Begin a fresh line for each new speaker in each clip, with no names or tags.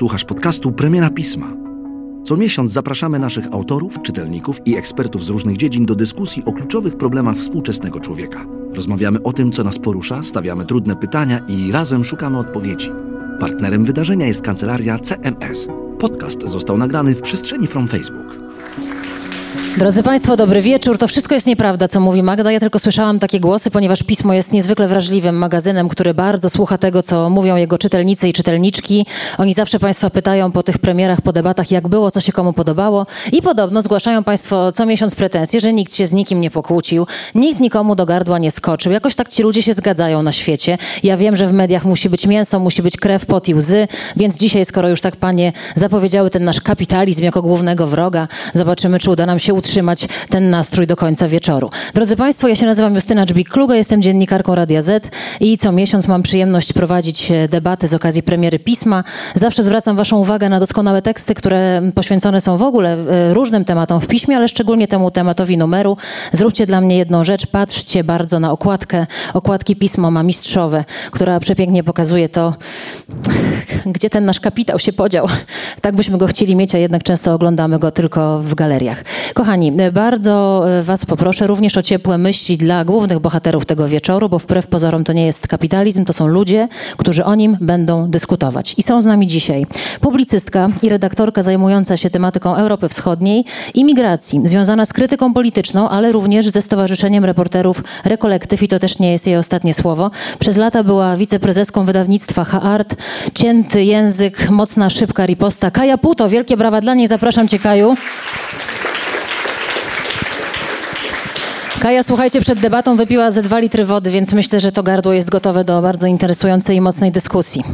Słuchasz podcastu Premiera Pisma. Co miesiąc zapraszamy naszych autorów, czytelników i ekspertów z różnych dziedzin do dyskusji o kluczowych problemach współczesnego człowieka. Rozmawiamy o tym, co nas porusza, stawiamy trudne pytania i razem szukamy odpowiedzi. Partnerem wydarzenia jest kancelaria CMS. Podcast został nagrany w przestrzeni From Facebook.
Drodzy Państwo, dobry wieczór. To wszystko jest nieprawda, co mówi Magda. Ja tylko słyszałam takie głosy, ponieważ Pismo jest niezwykle wrażliwym magazynem, który bardzo słucha tego, co mówią jego czytelnicy i czytelniczki. Oni zawsze Państwa pytają po tych premierach, po debatach, jak było, co się komu podobało. I podobno zgłaszają Państwo co miesiąc pretensje, że nikt się z nikim nie pokłócił, nikt nikomu do gardła nie skoczył. Jakoś tak ci ludzie się zgadzają na świecie. Ja wiem, że w mediach musi być mięso, musi być krew, pot i łzy, więc dzisiaj, skoro już tak Panie zapowiedziały ten nasz kapitalizm jako głównego wroga, zobaczymy, czy uda nam się utrzymać ten nastrój do końca wieczoru. Drodzy Państwo, ja się nazywam Justyna Dżbik-Kluga, jestem dziennikarką Radia Z i co miesiąc mam przyjemność prowadzić e, debaty z okazji premiery Pisma. Zawsze zwracam Waszą uwagę na doskonałe teksty, które poświęcone są w ogóle e, różnym tematom w piśmie, ale szczególnie temu tematowi numeru. Zróbcie dla mnie jedną rzecz, patrzcie bardzo na okładkę. Okładki Pismo ma mistrzowe, która przepięknie pokazuje to, gdzie ten nasz kapitał się podział. Tak byśmy go chcieli mieć, a jednak często oglądamy go tylko w galeriach. Kochani, bardzo e, Was poproszę również o ciepłe myśli dla głównych bohaterów tego wieczoru, bo wbrew pozorom to nie jest kapitalizm, to są ludzie, którzy o nim będą dyskutować. I są z nami dzisiaj publicystka i redaktorka zajmująca się tematyką Europy Wschodniej i migracji, związana z krytyką polityczną, ale również ze Stowarzyszeniem Reporterów Rekolektyw i to też nie jest jej ostatnie słowo. Przez lata była wiceprezeską wydawnictwa Haart, cięty język, mocna, szybka riposta. Kaja Puto, wielkie brawa dla niej, zapraszam Cię Kaju. Kaja, słuchajcie, przed debatą wypiła ze dwa litry wody, więc myślę, że to gardło jest gotowe do bardzo interesującej i mocnej dyskusji.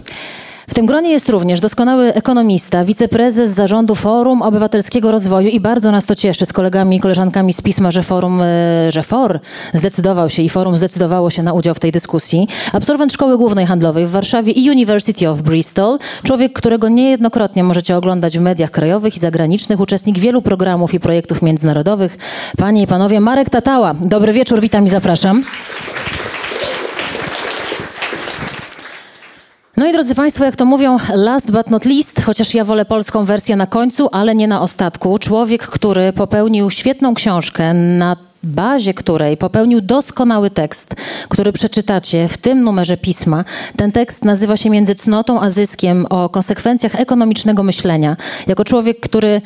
W tym gronie jest również doskonały ekonomista, wiceprezes zarządu Forum Obywatelskiego Rozwoju i bardzo nas to cieszy z kolegami i koleżankami z pisma, że Forum, e, że FOR zdecydował się i Forum zdecydowało się na udział w tej dyskusji. Absolwent Szkoły Głównej Handlowej w Warszawie i University of Bristol. Człowiek, którego niejednokrotnie możecie oglądać w mediach krajowych i zagranicznych. Uczestnik wielu programów i projektów międzynarodowych. Panie i panowie, Marek Tatała. Dobry wieczór, witam i zapraszam. No i drodzy Państwo, jak to mówią, last but not least, chociaż ja wolę polską wersję na końcu, ale nie na ostatku. Człowiek, który popełnił świetną książkę, na bazie której popełnił doskonały tekst, który przeczytacie w tym numerze pisma. Ten tekst nazywa się Między cnotą a zyskiem o konsekwencjach ekonomicznego myślenia. Jako człowiek, który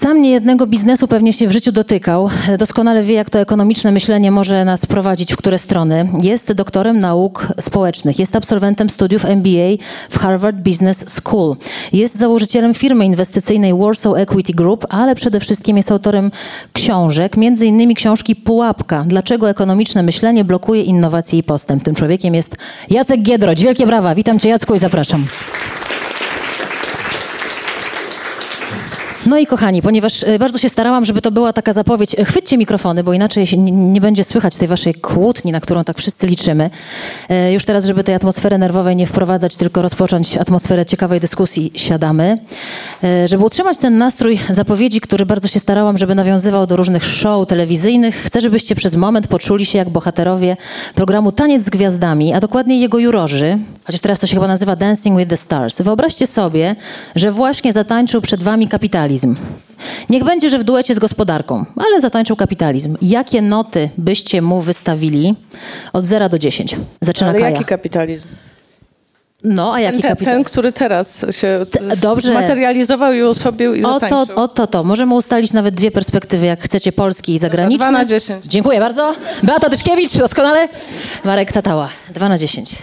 sam niejednego biznesu pewnie się w życiu dotykał. Doskonale wie, jak to ekonomiczne myślenie może nas prowadzić w które strony. Jest doktorem nauk społecznych, jest absolwentem studiów MBA w Harvard Business School. Jest założycielem firmy inwestycyjnej Warsaw Equity Group, ale przede wszystkim jest autorem książek, między innymi książki Pułapka. Dlaczego ekonomiczne myślenie blokuje innowacje i postęp? Tym człowiekiem jest Jacek Giedroć. Wielkie brawa. Witam cię Jacku i zapraszam. No i kochani, ponieważ e, bardzo się starałam, żeby to była taka zapowiedź, e, chwyćcie mikrofony, bo inaczej nie będzie słychać tej waszej kłótni, na którą tak wszyscy liczymy. E, już teraz, żeby tej atmosfery nerwowej nie wprowadzać, tylko rozpocząć atmosferę ciekawej dyskusji, siadamy. Żeby utrzymać ten nastrój zapowiedzi, który bardzo się starałam, żeby nawiązywał do różnych show telewizyjnych, chcę, żebyście przez moment poczuli się jak bohaterowie programu Taniec z Gwiazdami, a dokładnie jego jurorzy, chociaż teraz to się chyba nazywa Dancing with the Stars. Wyobraźcie sobie, że właśnie zatańczył przed wami kapitalizm kapitalizm. Niech będzie, że w duecie z gospodarką, ale zatańczył kapitalizm. Jakie noty byście mu wystawili od 0 do 10?
Zaczyna ale Kaja. jaki kapitalizm?
No, a jaki
ten,
kapitał?
Ten, który teraz się Dobrze. materializował i usobił i
o to, o to. Możemy ustalić nawet dwie perspektywy, jak chcecie, polski i zagraniczny.
Dwa na dziesięć.
Dziękuję bardzo. Beata Tyszkiewicz, doskonale. Marek Tatała, dwa na dziesięć.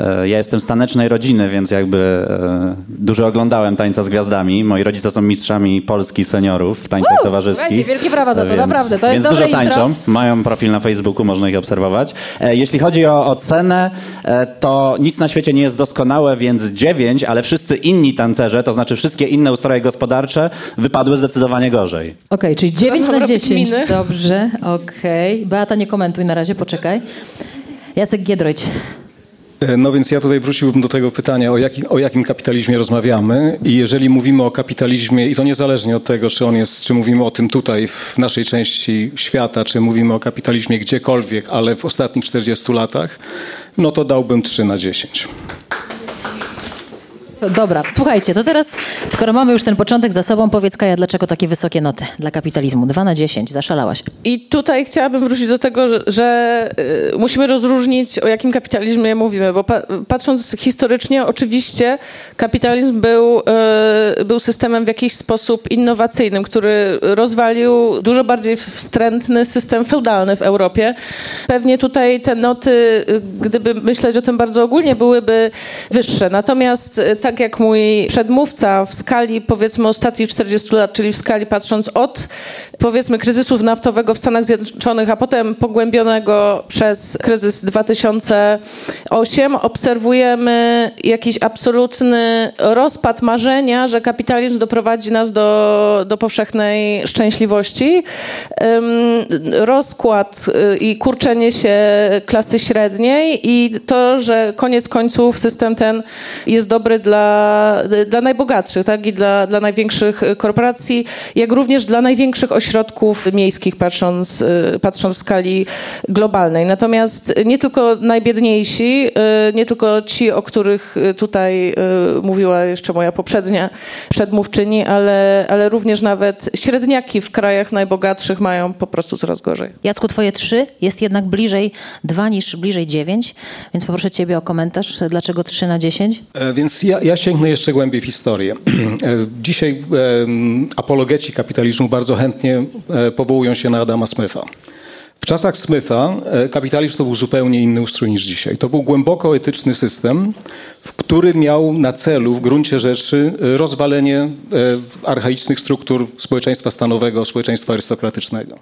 E, ja jestem z tanecznej rodziny, więc jakby e, dużo oglądałem tańca z gwiazdami. Moi rodzice są mistrzami Polski seniorów w tańcach towarzyskich.
wielkie brawa za to,
więc,
naprawdę. To
jest
więc
dużo tańczą. Mają profil na Facebooku, można ich obserwować. E, jeśli chodzi o ocenę, to nic na świecie nie jest doskonałe, więc 9, ale wszyscy inni tancerze, to znaczy wszystkie inne ustroje gospodarcze, wypadły zdecydowanie gorzej. Okej,
okay, czyli 9 na 10. Dobrze, okej. Okay. Beata, nie komentuj na razie, poczekaj. Jacek Giedroyć.
E, no więc ja tutaj wróciłbym do tego pytania, o, jaki, o jakim kapitalizmie rozmawiamy i jeżeli mówimy o kapitalizmie, i to niezależnie od tego, czy on jest, czy mówimy o tym tutaj w naszej części świata, czy mówimy o kapitalizmie gdziekolwiek, ale w ostatnich 40 latach, no to dałbym 3 na 10.
Dobra, słuchajcie, to teraz, skoro mamy już ten początek za sobą, powiedz Kaja, dlaczego takie wysokie noty dla kapitalizmu? 2 na 10, zaszalałaś.
I tutaj chciałabym wrócić do tego, że, że y, musimy rozróżnić, o jakim kapitalizmie mówimy, bo pa, patrząc historycznie, oczywiście kapitalizm był, y, był systemem w jakiś sposób innowacyjnym, który rozwalił dużo bardziej wstrętny system feudalny w Europie. Pewnie tutaj te noty, y, gdyby myśleć o tym bardzo ogólnie, byłyby wyższe. Natomiast y, tak jak mój przedmówca w skali powiedzmy ostatnich 40 lat, czyli w skali patrząc od powiedzmy kryzysu naftowego w Stanach Zjednoczonych, a potem pogłębionego przez kryzys 2008, obserwujemy jakiś absolutny rozpad marzenia, że kapitalizm doprowadzi nas do, do powszechnej szczęśliwości. Rozkład y, i kurczenie się klasy średniej i to, że koniec końców system ten jest dobry dla, dla najbogatszych, tak? I dla, dla największych korporacji, jak również dla największych ośrodków miejskich, patrząc, y, patrząc w skali globalnej. Natomiast nie tylko najbiedniejsi, y, nie tylko ci, o których tutaj mówiła jeszcze moja poprzednia przedmówczyni, ale, ale również nawet średniaki w krajach najbogatszych mają po prostu coraz gorzej.
Jacku, twoje trzy jest jednak bliżej dwa niż bliżej dziewięć, więc poproszę ciebie o komentarz, dlaczego trzy na dziesięć?
E, więc ja, ja sięgnę jeszcze głębiej w historię. E, dzisiaj apologeci kapitalizmu bardzo chętnie e, powołują się na Adama Smitha. W czasach Smitha e, kapitalizm to był zupełnie inny ustrój niż dzisiaj. To był głęboko etyczny system, który miał na celu w gruncie rzeczy rozwalenie archaicznych struktur społeczeństwa stanowego, społeczeństwa arystokratycznego.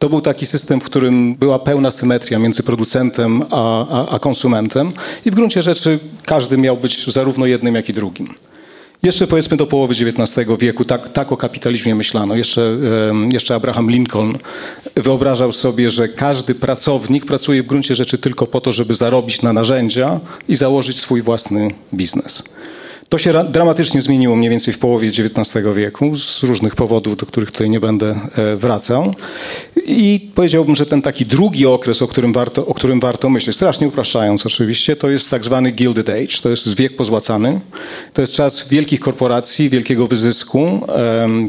To był taki system, w którym była pełna symetria między producentem a, a, a konsumentem i w gruncie rzeczy każdy miał być zarówno jednym, jak i drugim. Jeszcze powiedzmy do połowy XIX wieku tak, tak o kapitalizmie myślano. Jeszcze, jeszcze Abraham Lincoln wyobrażał sobie, że każdy pracownik pracuje w gruncie rzeczy tylko po to, żeby zarobić na narzędzia i założyć swój własny biznes. To się dramatycznie zmieniło mniej więcej w połowie XIX wieku z różnych powodów, do których tutaj nie będę e, wracał. I powiedziałbym, że ten taki drugi okres, o którym warto, o którym warto myśleć, strasznie upraszczając oczywiście, to jest tak zwany Gilded Age, to jest wiek pozłacany. To jest czas wielkich korporacji, wielkiego wyzysku,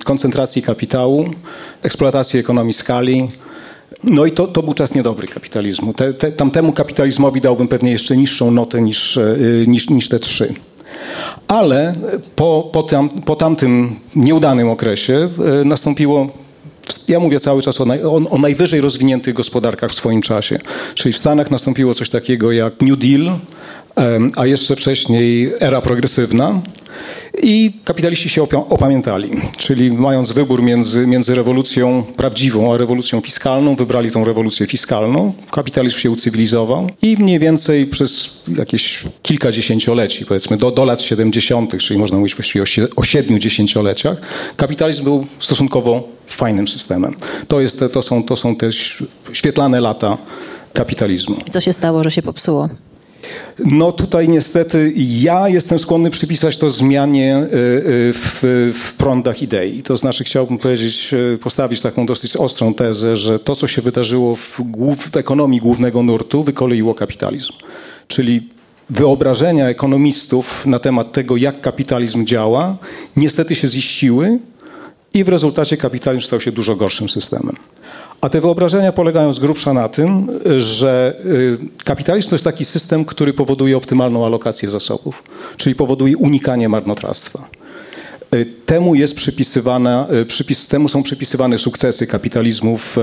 koncentracji kapitału, eksploatacji ekonomii skali, no i to, to był czas niedobry kapitalizmu. Te, te, tamtemu kapitalizmowi dałbym pewnie jeszcze niższą notę niż, e, niż, niż te trzy. Ale po, po, tam, po tamtym nieudanym okresie e, nastąpiło ja mówię cały czas o, naj, o, o, najwyżej rozwiniętych gospodarkach w swoim czasie. Czyli w Stanach nastąpiło coś takiego jak New Deal, a jeszcze wcześniej era progresywna. I kapitaliści się opamiętali, czyli mając wybór między, między rewolucją prawdziwą a rewolucją fiskalną, wybrali tą rewolucję fiskalną. Kapitalizm się ucywilizował i mniej więcej przez jakieś kilka dziesięcioleci, powiedzmy do, do lat 70., czyli można mówić właściwie o, o siedmiu dziesięcioleciach, kapitalizm był stosunkowo fajnym systemem. To, jest, to, są, to są te świetlane lata kapitalizmu.
Co się stało, że się popsuło?
No tutaj niestety ja jestem skłonny przypisać to zmianie y, y, w, w prądach idei. To znaczy chciałbym powiedzieć, y, postawić taką dosyć ostrą tezę, że to, co się wydarzyło w, głów, w ekonomii głównego nurtu, wykoleiło kapitalizm. Czyli wyobrażenia ekonomistów na temat tego, jak kapitalizm działa, niestety się ziściły i w rezultacie kapitalizm stał się dużo gorszym systemem. A te wyobrażenia polegają z grubsza na tym, że y, kapitalizm to jest taki system, który powoduje optymalną alokację zasobów, czyli powoduje unikanie marnotrawstwa. Y, temu, jest przypisywana, y, przypis, temu są przypisywane sukcesy kapitalizmu w,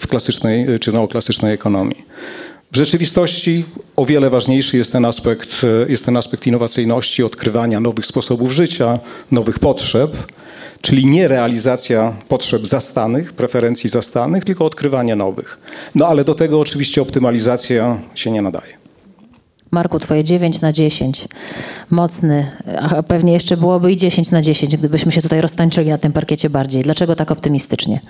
w klasycznej czy neoklasycznej ekonomii. W rzeczywistości o wiele ważniejszy jest ten, aspekt, jest ten aspekt innowacyjności, odkrywania nowych sposobów życia, nowych potrzeb czyli nie realizacja potrzeb zastanych, preferencji zastanych, tylko odkrywanie nowych. No ale do tego oczywiście optymalizacja się nie nadaje.
Marku, twoje 9 na 10. Mocny, a pewnie jeszcze byłoby i 10 na 10, gdybyśmy się tutaj roztańczyli na tym parkiecie bardziej. Dlaczego tak optymistycznie?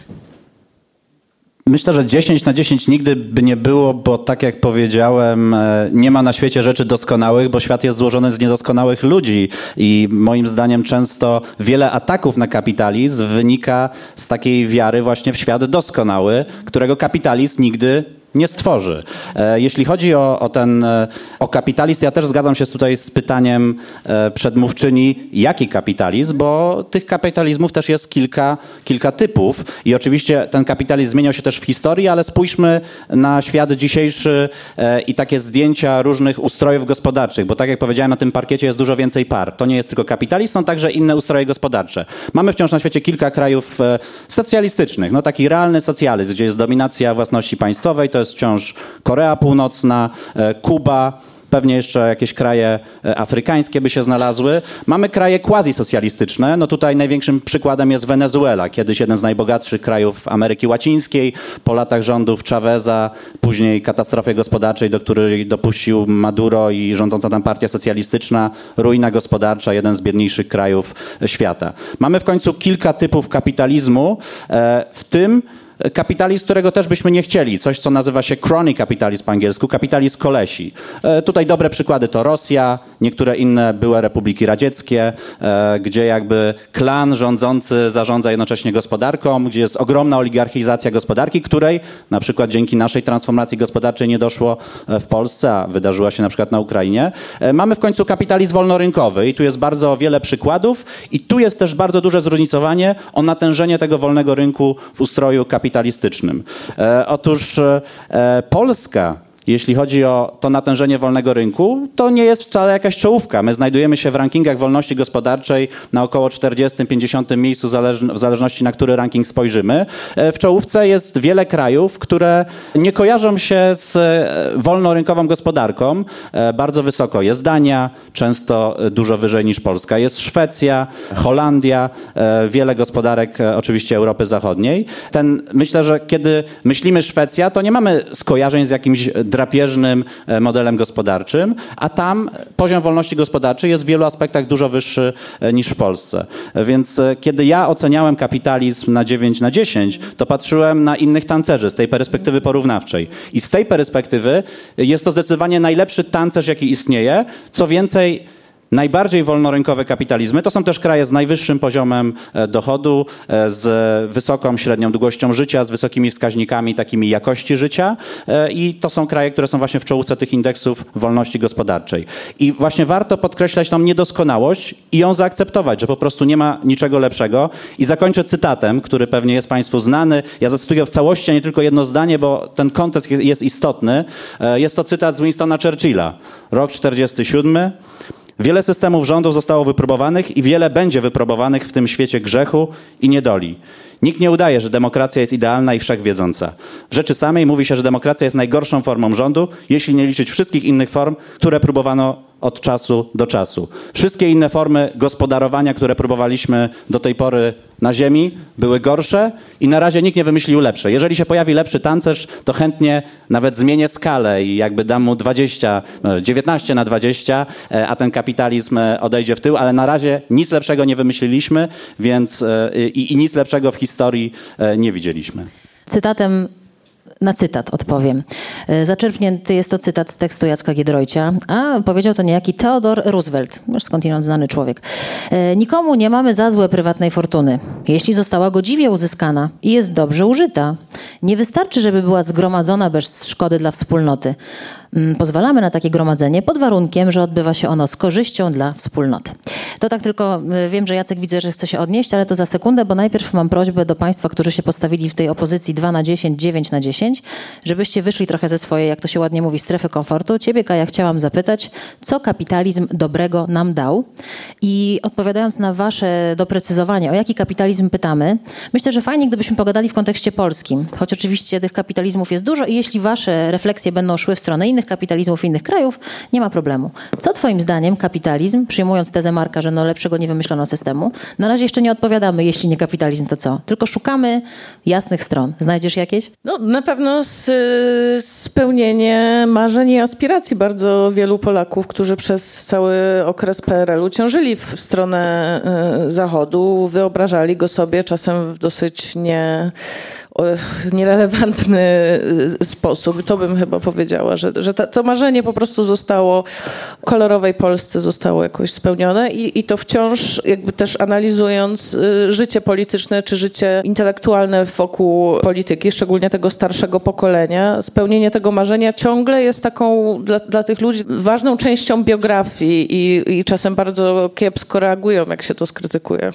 Myślę, że 10 na 10 nigdy by nie było, bo tak jak powiedziałem, e, nie ma na świecie rzeczy doskonałych, bo świat jest złożony z niedoskonałych ludzi. I moim zdaniem często wiele ataków na kapitalizm wynika z takiej wiary właśnie w świat doskonały, którego kapitalizm nigdy nie stworzy. E, jeśli chodzi o, o ten e, o kapitalizm, ja też zgadzam się tutaj z pytaniem e, przedmówczyni, jaki kapitalizm, bo tych kapitalizmów też jest kilka, kilka typów i oczywiście ten kapitalizm zmieniał się też w historii, ale spójrzmy na świat dzisiejszy i takie zdjęcia różnych ustrojów gospodarczych, bo tak jak powiedziałem, na tym parkiecie jest dużo więcej par. To nie jest tylko kapitalizm, są także inne ustroje gospodarcze. Mamy wciąż na świecie kilka krajów socjalistycznych, no taki realny socjalizm, gdzie jest dominacja własności państwowej, to jest wciąż Korea Północna, e, Kuba, pewnie jeszcze jakieś kraje e, afrykańskie by się znalazły. Mamy kraje quasi-socjalistyczne. No tutaj największym przykładem jest Wenezuela, kiedyś jeden z najbogatszych krajów Ameryki Łacińskiej. Po latach rządów Chaveza, później katastrofie gospodarczej, do której dopuścił Maduro i rządząca tam partia socjalistyczna, ruina gospodarcza, jeden z biedniejszych krajów świata. Mamy w końcu kilka typów kapitalizmu, e, w tym kapitalizm, którego też byśmy nie chcieli. Coś, co nazywa się crony kapitalizm po angielsku, kapitalizm kolesi. E, tutaj dobre przykłady to Rosja, niektóre inne były republiki radzieckie, e, gdzie jakby klan rządzący zarządza jednocześnie gospodarką, gdzie jest ogromna oligarchizacja gospodarki, której na przykład dzięki naszej transformacji gospodarczej nie doszło e, w Polsce, a wydarzyła się na przykład na Ukrainie. Mamy w końcu kapitalizm wolnorynkowy i tu jest bardzo wiele przykładów i tu jest też bardzo duże zróżnicowanie o natężenie tego wolnego rynku w ustroju kapitalizmu kapitalistycznym. E, otóż e, Polska jeśli chodzi o to natężenie wolnego rynku, to nie jest wcale jakaś czołówka. My znajdujemy się w rankingach wolności gospodarczej na około 40-50 miejscu w zależności na który ranking spojrzymy. E, w czołówce jest wiele krajów, które nie kojarzą się z e, wolnorynkową gospodarką. E, bardzo wysoko jest Dania, często dużo wyżej niż Polska. Jest Szwecja, Holandia, wiele gospodarek oczywiście Europy Zachodniej. Ten, myślę, że kiedy myślimy Szwecja, to nie mamy skojarzeń z jakimś drapieżnym e, modelem gospodarczym, a tam poziom wolności gospodarczej jest w wielu aspektach dużo wyższy e, niż w Polsce. Więc e, kiedy ja oceniałem kapitalizm na 9 na 10, to patrzyłem na innych tancerzy z tej perspektywy porównawczej. I z tej perspektywy jest to zdecydowanie najlepszy tancerz, jaki istnieje. Co więcej, Najbardziej wolnorynkowe kapitalizmy to są też kraje z najwyższym poziomem e, dochodu, e, z wysoką średnią długością życia, z wysokimi wskaźnikami takimi jakości życia e, i to są kraje, które są właśnie w czołówce tych indeksów wolności gospodarczej. I właśnie warto podkreślać tą niedoskonałość i ją zaakceptować, że po prostu nie ma niczego lepszego. I zakończę cytatem, który pewnie jest Państwu znany. Ja zacytuję w całości, a nie tylko jedno zdanie, bo ten kontekst jest istotny. Jest to cytat z Winstona Churchilla, rok 47. Wiele systemów rządów zostało wypróbowanych i wiele będzie wypróbowanych w tym świecie grzechu i niedoli. Nikt nie udaje, że demokracja jest idealna i wszechwiedząca. W rzeczy samej mówi się, że demokracja jest najgorszą formą rządu, jeśli nie liczyć wszystkich innych form, które próbowano od czasu do czasu. Wszystkie inne formy gospodarowania, które próbowaliśmy do tej pory na Ziemi, były gorsze i na razie nikt nie wymyślił lepsze. Jeżeli się pojawi lepszy tancerz, to chętnie nawet zmienię skalę i jakby dam mu 20, 19 e, na 20, e, a ten kapitalizm e, odejdzie w tył, ale na razie nic lepszego nie wymyśliliśmy, więc i, i nic lepszego w historii nie widzieliśmy.
Cytatem na cytat odpowiem. E, zaczerpnięty jest to cytat z tekstu Jacka Giedroycia, a powiedział to niejaki Theodor Roosevelt, już skądinąd znany człowiek. E, nikomu nie mamy za złe prywatnej fortuny, jeśli została godziwie uzyskana i jest dobrze użyta. Nie wystarczy, żeby była zgromadzona bez szkody dla wspólnoty. Mm, pozwalamy na takie gromadzenie pod warunkiem, że odbywa się ono z korzyścią dla wspólnoty. To tak tylko y, wiem, że Jacek widzę, że chce się odnieść, ale to za sekundę, bo najpierw mam prośbę do Państwa, którzy się postawili w tej opozycji 2 na 10, 9 na 10, żebyście wyszli trochę ze swojej, jak to się ładnie mówi, strefy komfortu. Ciebie, Kaja, chciałam zapytać, co kapitalizm dobrego nam dał? I odpowiadając na Wasze doprecyzowanie, o jaki kapitalizm pytamy, myślę, że fajnie, gdybyśmy pogadali w kontekście polskim, choć oczywiście tych kapitalizmów jest dużo i jeśli Wasze refleksje będą szły w stronę innych innych kapitalizmów innych krajów, nie ma problemu. Co twoim zdaniem kapitalizm, przyjmując tezę Marka, że no lepszego nie wymyślono systemu, na razie jeszcze nie odpowiadamy, jeśli nie kapitalizm, to co? Tylko szukamy jasnych stron. Znajdziesz jakieś?
No na pewno spełnienie marzeń i aspiracji bardzo wielu Polaków, którzy przez cały okres PRL-u ciążyli w stronę y, Zachodu, wyobrażali go sobie czasem w dosyć nie nierelewantny y, sposób. To bym chyba powiedziała, że, że ta, to marzenie po prostu zostało kolorowej Polsce zostało jakoś spełnione i, i to wciąż jakby też analizując y, życie polityczne czy życie intelektualne wokół polityki, szczególnie tego starszego pokolenia, spełnienie tego marzenia ciągle jest taką dla, dla tych ludzi ważną częścią biografii i, i czasem bardzo kiepsko reagują, jak się to skrytykuje.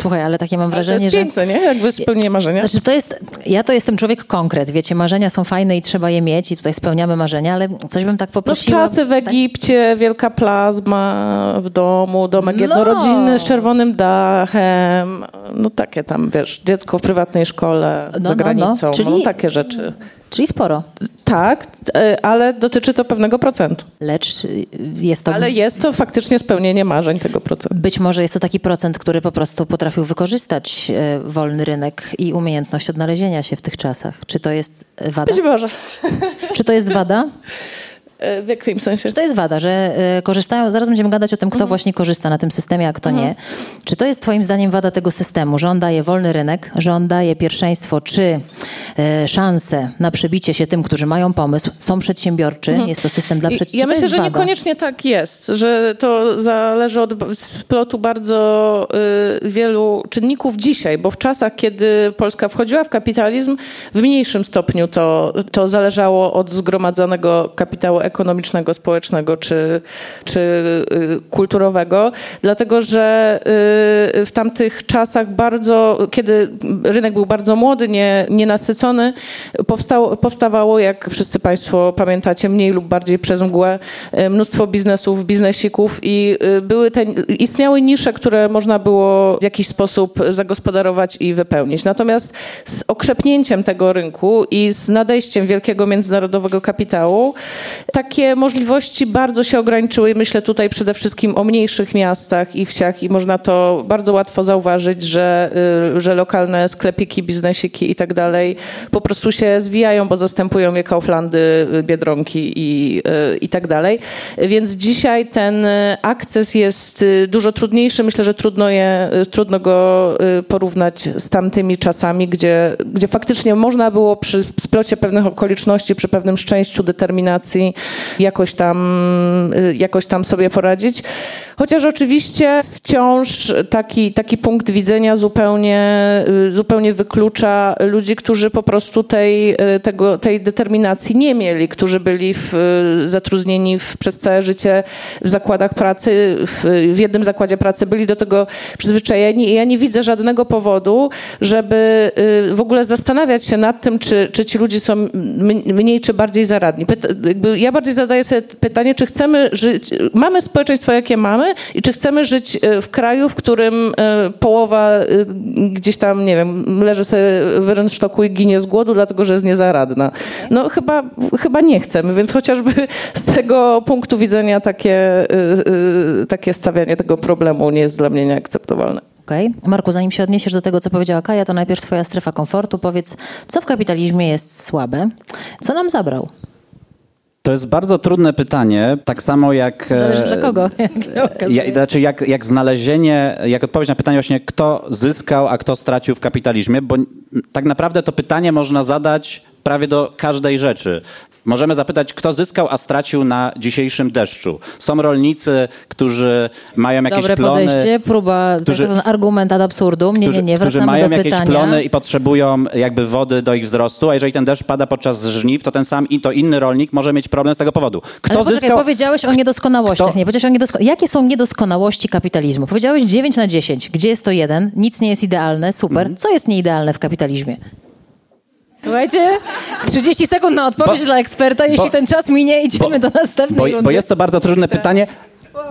Słuchaj, ale takie mam
Ale to
wrażenie,
jest
że...
piękne, nie? Jakby spełnienie marzenia.
Znaczy to jest, ja to jestem człowiek konkret, wiecie, marzenia są fajne i trzeba je mieć i tutaj spełniamy marzenia, ale coś bym tak
No
poprosiła.
czasy w Egipcie, wielka plazma w domu, domek
No.
jednorodzinny z czerwonym dachem, no takie tam, wiesz, dziecko w prywatnej szkole
No, no,
za
no.
granicą,
Czyli-
no takie rzeczy.
Czyli sporo,
Tak, e, ale dotyczy to pewnego procentu.
lecz y, jest to...
Ale jest to faktycznie spełnienie marzeń tego procentu.
Być może jest to taki procent, który po prostu potrafił wykorzystać e, wolny rynek i umiejętność odnalezienia się w tych czasach. Czy to jest e, wada?
Być może.
Czy to jest wada?
E, W jakim sensie?
Czy to jest wada, że e, korzystają, zaraz będziemy gadać o tym, kto właśnie korzysta na tym systemie, a kto nie. Czy to jest twoim zdaniem wada tego systemu, że on daje wolny rynek, że on daje pierwszeństwo czy e, szansę na przebicie się tym, którzy mają pomysł, są przedsiębiorczy, jest to system dla przedsiębiorców.
Ja myślę, że niekoniecznie tak jest, że to zależy od splotu bardzo y, wielu czynników dzisiaj, bo w czasach, kiedy Polska wchodziła w kapitalizm, w mniejszym stopniu to, to zależało od zgromadzonego kapitału ekonomicznego, społecznego czy, czy y, kulturowego, dlatego że y, w tamtych czasach bardzo, kiedy rynek był bardzo młody, nie, nienasycony, powstało, powstawało, jak wszyscy Państwo pamiętacie, mniej lub bardziej przez mgłę, e, mnóstwo biznesów, biznesików i były te, istniały nisze, które można było w jakiś sposób zagospodarować i wypełnić. Natomiast z okrzepnięciem tego rynku i z nadejściem wielkiego międzynarodowego kapitału, takie możliwości bardzo się ograniczyły myślę tutaj przede wszystkim o mniejszych miastach i wsiach i można to bardzo łatwo zauważyć, że, y, że lokalne sklepiki, biznesiki i tak dalej po prostu się zwijają, bo zastępują je Kauflandy, y, Biedronki i, y, i tak dalej. Więc dzisiaj ten akces jest dużo trudniejszy. Myślę, że trudno, je, trudno go porównać z tamtymi czasami, gdzie, gdzie faktycznie można było przy splocie pewnych okoliczności, przy pewnym szczęściu, determinacji jakoś tam, y, jakoś tam sobie poradzić. Chociaż oczywiście wciąż taki, taki punkt widzenia zupełnie, y, zupełnie wyklucza ludzi, którzy po prostu tej, y, tego, tej determinacji nie mieli, którzy byli w, zatrudnieni w, przez całe życie w zakładach pracy, w, w jednym zakładzie pracy, byli do tego przyzwyczajeni i ja nie widzę żadnego powodu, żeby w ogóle zastanawiać się nad tym, czy, czy ci ludzie są mniej czy bardziej zaradni. Ja bardziej zadaję sobie pytanie, czy chcemy żyć, mamy społeczeństwo, jakie mamy i czy chcemy żyć y, w kraju, w którym y, połowa y, gdzieś tam, nie wiem, leży sobie w rynsztoku i ginie z głodu, dlatego że jest niezaradna. No chyba, chyba nie chcemy, więc chociażby z tego punktu widzenia takie, takie stawianie tego problemu nie jest dla mnie nieakceptowalne.
Okej. Marku, zanim się odniesiesz do tego, co powiedziała Kaja, to najpierw twoja strefa komfortu. Powiedz, co w kapitalizmie jest słabe? Co nam zabrał?
To jest bardzo trudne pytanie, tak samo jak... e,
Zależy dla kogo, jak
znaczy jak, jak znalezienie, jak odpowiedź na pytanie właśnie, kto zyskał, a kto stracił w kapitalizmie, bo tak naprawdę to pytanie można zadać prawie do każdej rzeczy. Możemy zapytać, kto zyskał, a stracił na dzisiejszym deszczu. Są rolnicy, którzy mają jakieś
Dobre
plony...
podejście, próba,
którzy-
to jest ten argument ad absurdum. Nie,
którzy,
nie, nie,
którzy
wracamy
mają
do
jakieś
pytania.
plony i potrzebują jakby wody do ich wzrostu, a jeżeli ten deszcz pada podczas żniw, to ten sam i to inny rolnik może mieć problem z tego powodu. Kto
Ale poczekaj,
zyskał...
powiedziałeś o niedoskonałościach.
Kto-
Nie, powiedziałeś o niedosko... Jakie są niedoskonałości kapitalizmu? Powiedziałeś 9 na 10. Gdzie jest to jeden? Nic nie jest idealne, super.
Mhm.
Co jest nieidealne w kapitalizmie? Słuchajcie, 30 sekund na odpowiedź
Bo-
dla eksperta. Jeśli
bo-
ten czas minie, idziemy do następnej
Bo,
rundy.
bo jest to bardzo trudne pytanie.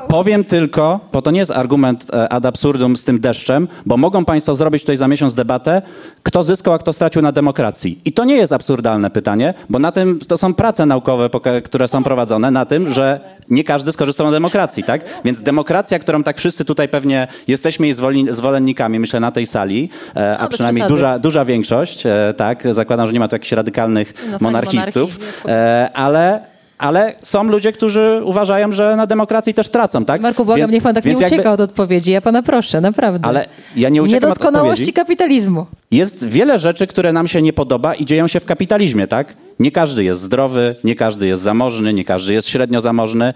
Powiem tylko, bo to nie jest argument e, ad absurdum z tym deszczem, bo mogą Państwo zrobić tutaj za miesiąc debatę, kto zyskał, a kto stracił na demokracji. I to nie jest absurdalne pytanie, bo na tym to są prace naukowe, które są prowadzone na tym, że nie każdy skorzystał na demokracji, tak? Więc demokracja, którą tak wszyscy tutaj pewnie jesteśmy jej zwolennikami, myślę, na tej sali, e, a
No,
przynajmniej duża, duża większość, e, tak? Zakładam, że nie ma tu jakichś radykalnych
No, fani
monarchistów,
monarchii,
ale ale są ludzie, którzy uważają, że na demokracji też tracą, tak?
Marku, błagam,
Więc-
niech pan tak nie ucieka
jakby
od odpowiedzi. Ja pana proszę, naprawdę.
Ale ja nie uciekam od
Niedoskonałości
odpowiedzi.
kapitalizmu.
Jest wiele rzeczy, które nam się nie podoba i dzieją się w kapitalizmie, tak? nie każdy jest zdrowy, nie każdy jest zamożny, nie każdy jest średnio zamożny.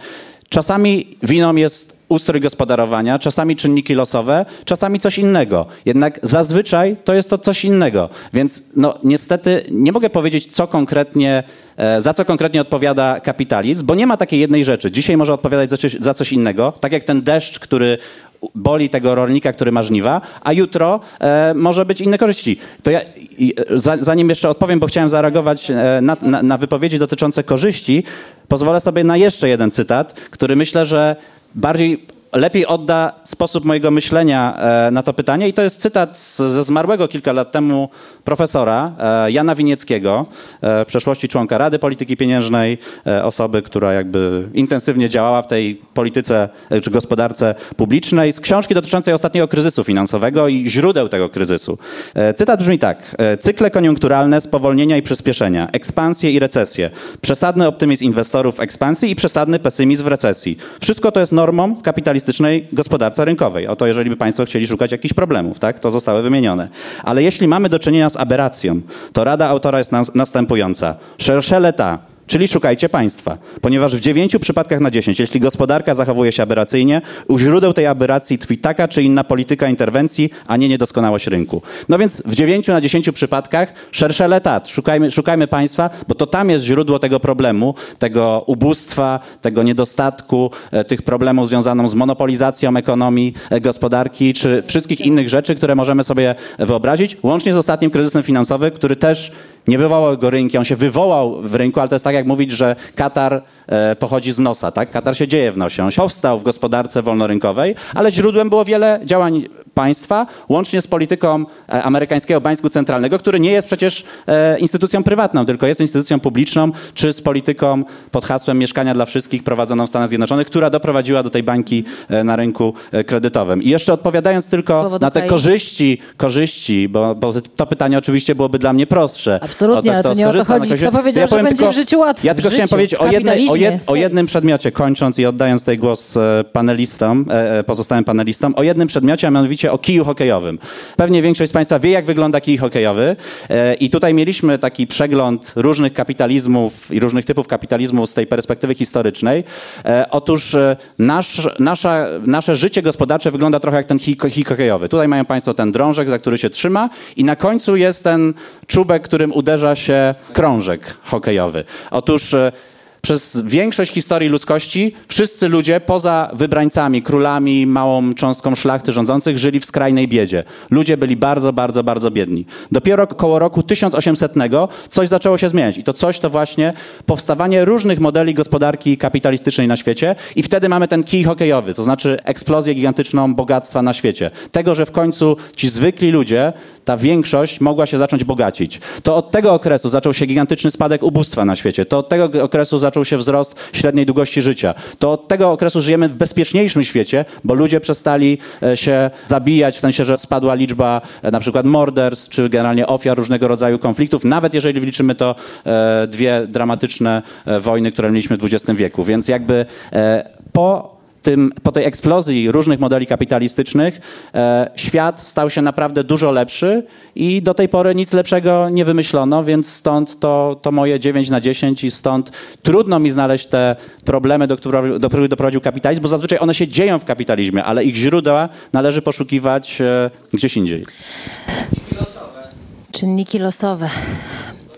Czasami winą jest ustrój gospodarowania, czasami czynniki losowe, czasami coś innego. Jednak zazwyczaj to jest to coś innego. Więc no, niestety nie mogę powiedzieć, co konkretnie, e, za co konkretnie odpowiada kapitalizm, bo nie ma takiej jednej rzeczy. Dzisiaj może odpowiadać za coś, innego, tak jak ten deszcz, który boli tego rolnika, który ma żniwa, a jutro e, może być inne korzyści. To ja, i, za, zanim jeszcze odpowiem, bo chciałem zareagować e, na, na, na wypowiedzi dotyczące korzyści, pozwolę sobie na jeszcze jeden cytat, który myślę, że bardziej lepiej odda sposób mojego myślenia e, na to pytanie. I to jest cytat ze zmarłego kilka lat temu profesora e, Jana Winieckiego, e, w przeszłości członka Rady Polityki Pieniężnej, e, osoby, która jakby intensywnie działała w tej polityce e, czy gospodarce publicznej, z książki dotyczącej ostatniego kryzysu finansowego i źródeł tego kryzysu. E, cytat brzmi tak. E, Cykle koniunkturalne, spowolnienia i przyspieszenia, ekspansje i recesje, przesadny optymizm inwestorów w ekspansji i przesadny pesymizm w recesji. Wszystko to jest normą w kapitalistycznej gospodarce rynkowej. Oto jeżeli by Państwo chcieli szukać jakichś problemów, tak, to zostały wymienione. Ale jeśli mamy do czynienia z aberracją, to rada autora jest nas, następująca. Cherchez l'état, Czyli szukajcie państwa, ponieważ w dziewięciu przypadkach na dziesięć, jeśli gospodarka zachowuje się aberracyjnie, u źródeł tej aberracji tkwi taka czy inna polityka interwencji, a nie niedoskonałość rynku. No więc w dziewięciu na dziesięciu przypadkach szersze letat, szukajmy, szukajmy państwa, bo to tam jest źródło tego problemu, tego ubóstwa, tego niedostatku, e, tych problemów związanych z monopolizacją ekonomii, e, gospodarki, czy wszystkich innych rzeczy, które możemy sobie wyobrazić, łącznie z ostatnim kryzysem finansowym, który też nie wywołał go rynki, on się wywołał w rynku, ale to jest tak jak mówić, że Katar pochodzi z nosa, tak? Katar się dzieje w nosie, on się powstał w gospodarce wolnorynkowej, ale źródłem było wiele działań państwa, łącznie z polityką e, amerykańskiego Banku Centralnego, który nie jest przecież e, instytucją prywatną, tylko jest instytucją publiczną, czy z polityką pod hasłem mieszkania dla wszystkich prowadzoną w Stanach Zjednoczonych, która doprowadziła do tej bańki e, na rynku e, kredytowym. I jeszcze odpowiadając tylko
Słowo
na te
Kai.
korzyści, korzyści, bo, bo to pytanie oczywiście byłoby dla mnie prostsze.
Absolutnie, ale
kto
to nie o to
na
chodzi. Kto powiedział,
Ja
że będzie
tylko-
w życiu łatwo?
Ja tylko
W
chciałem
życiu,
powiedzieć o, jednej, o. jed, o jednym przedmiocie, kończąc i oddając tutaj głos e, panelistom, e, e, pozostałym panelistom, o jednym przedmiocie, a mianowicie o kiju hokejowym. Pewnie większość z Państwa wie, jak wygląda kij hokejowy i tutaj mieliśmy taki przegląd różnych kapitalizmów i różnych typów kapitalizmu z tej perspektywy historycznej. Otóż nasz, nasza, nasze życie gospodarcze wygląda trochę jak ten kij, hokejowy. Tutaj mają Państwo ten drążek, za który się trzyma i na końcu jest ten czubek, którym uderza się krążek hokejowy. Otóż przez większość historii ludzkości wszyscy ludzie, poza wybrańcami, królami, małą cząstką szlachty rządzących, żyli w skrajnej biedzie. Ludzie byli bardzo, bardzo, bardzo biedni. Dopiero koło roku 1800 coś zaczęło się zmieniać. I to coś to właśnie powstawanie różnych modeli gospodarki kapitalistycznej na świecie. I wtedy mamy ten kij hokejowy, to znaczy eksplozję gigantyczną bogactwa na świecie. Tego, że w końcu ci zwykli ludzie, ta większość mogła się zacząć bogacić. To od tego okresu zaczął się gigantyczny spadek ubóstwa na świecie. To od tego okresu zaczął się wzrost średniej długości życia. To od tego okresu żyjemy w bezpieczniejszym świecie, bo ludzie przestali e, się zabijać, w sensie, że spadła liczba e, na przykład morderstw, czy generalnie ofiar różnego rodzaju konfliktów, nawet jeżeli wliczymy to e, dwie dramatyczne wojny, które mieliśmy w XX wieku. Więc jakby po tym, po tej eksplozji różnych modeli kapitalistycznych e, świat stał się naprawdę dużo lepszy i do tej pory nic lepszego nie wymyślono, więc stąd to, to moje 9 na 10 i stąd trudno mi znaleźć te problemy, do, których- do których doprowadził kapitalizm, bo zazwyczaj one się dzieją w kapitalizmie, ale ich źródła należy poszukiwać e, gdzieś indziej.
Czynniki losowe.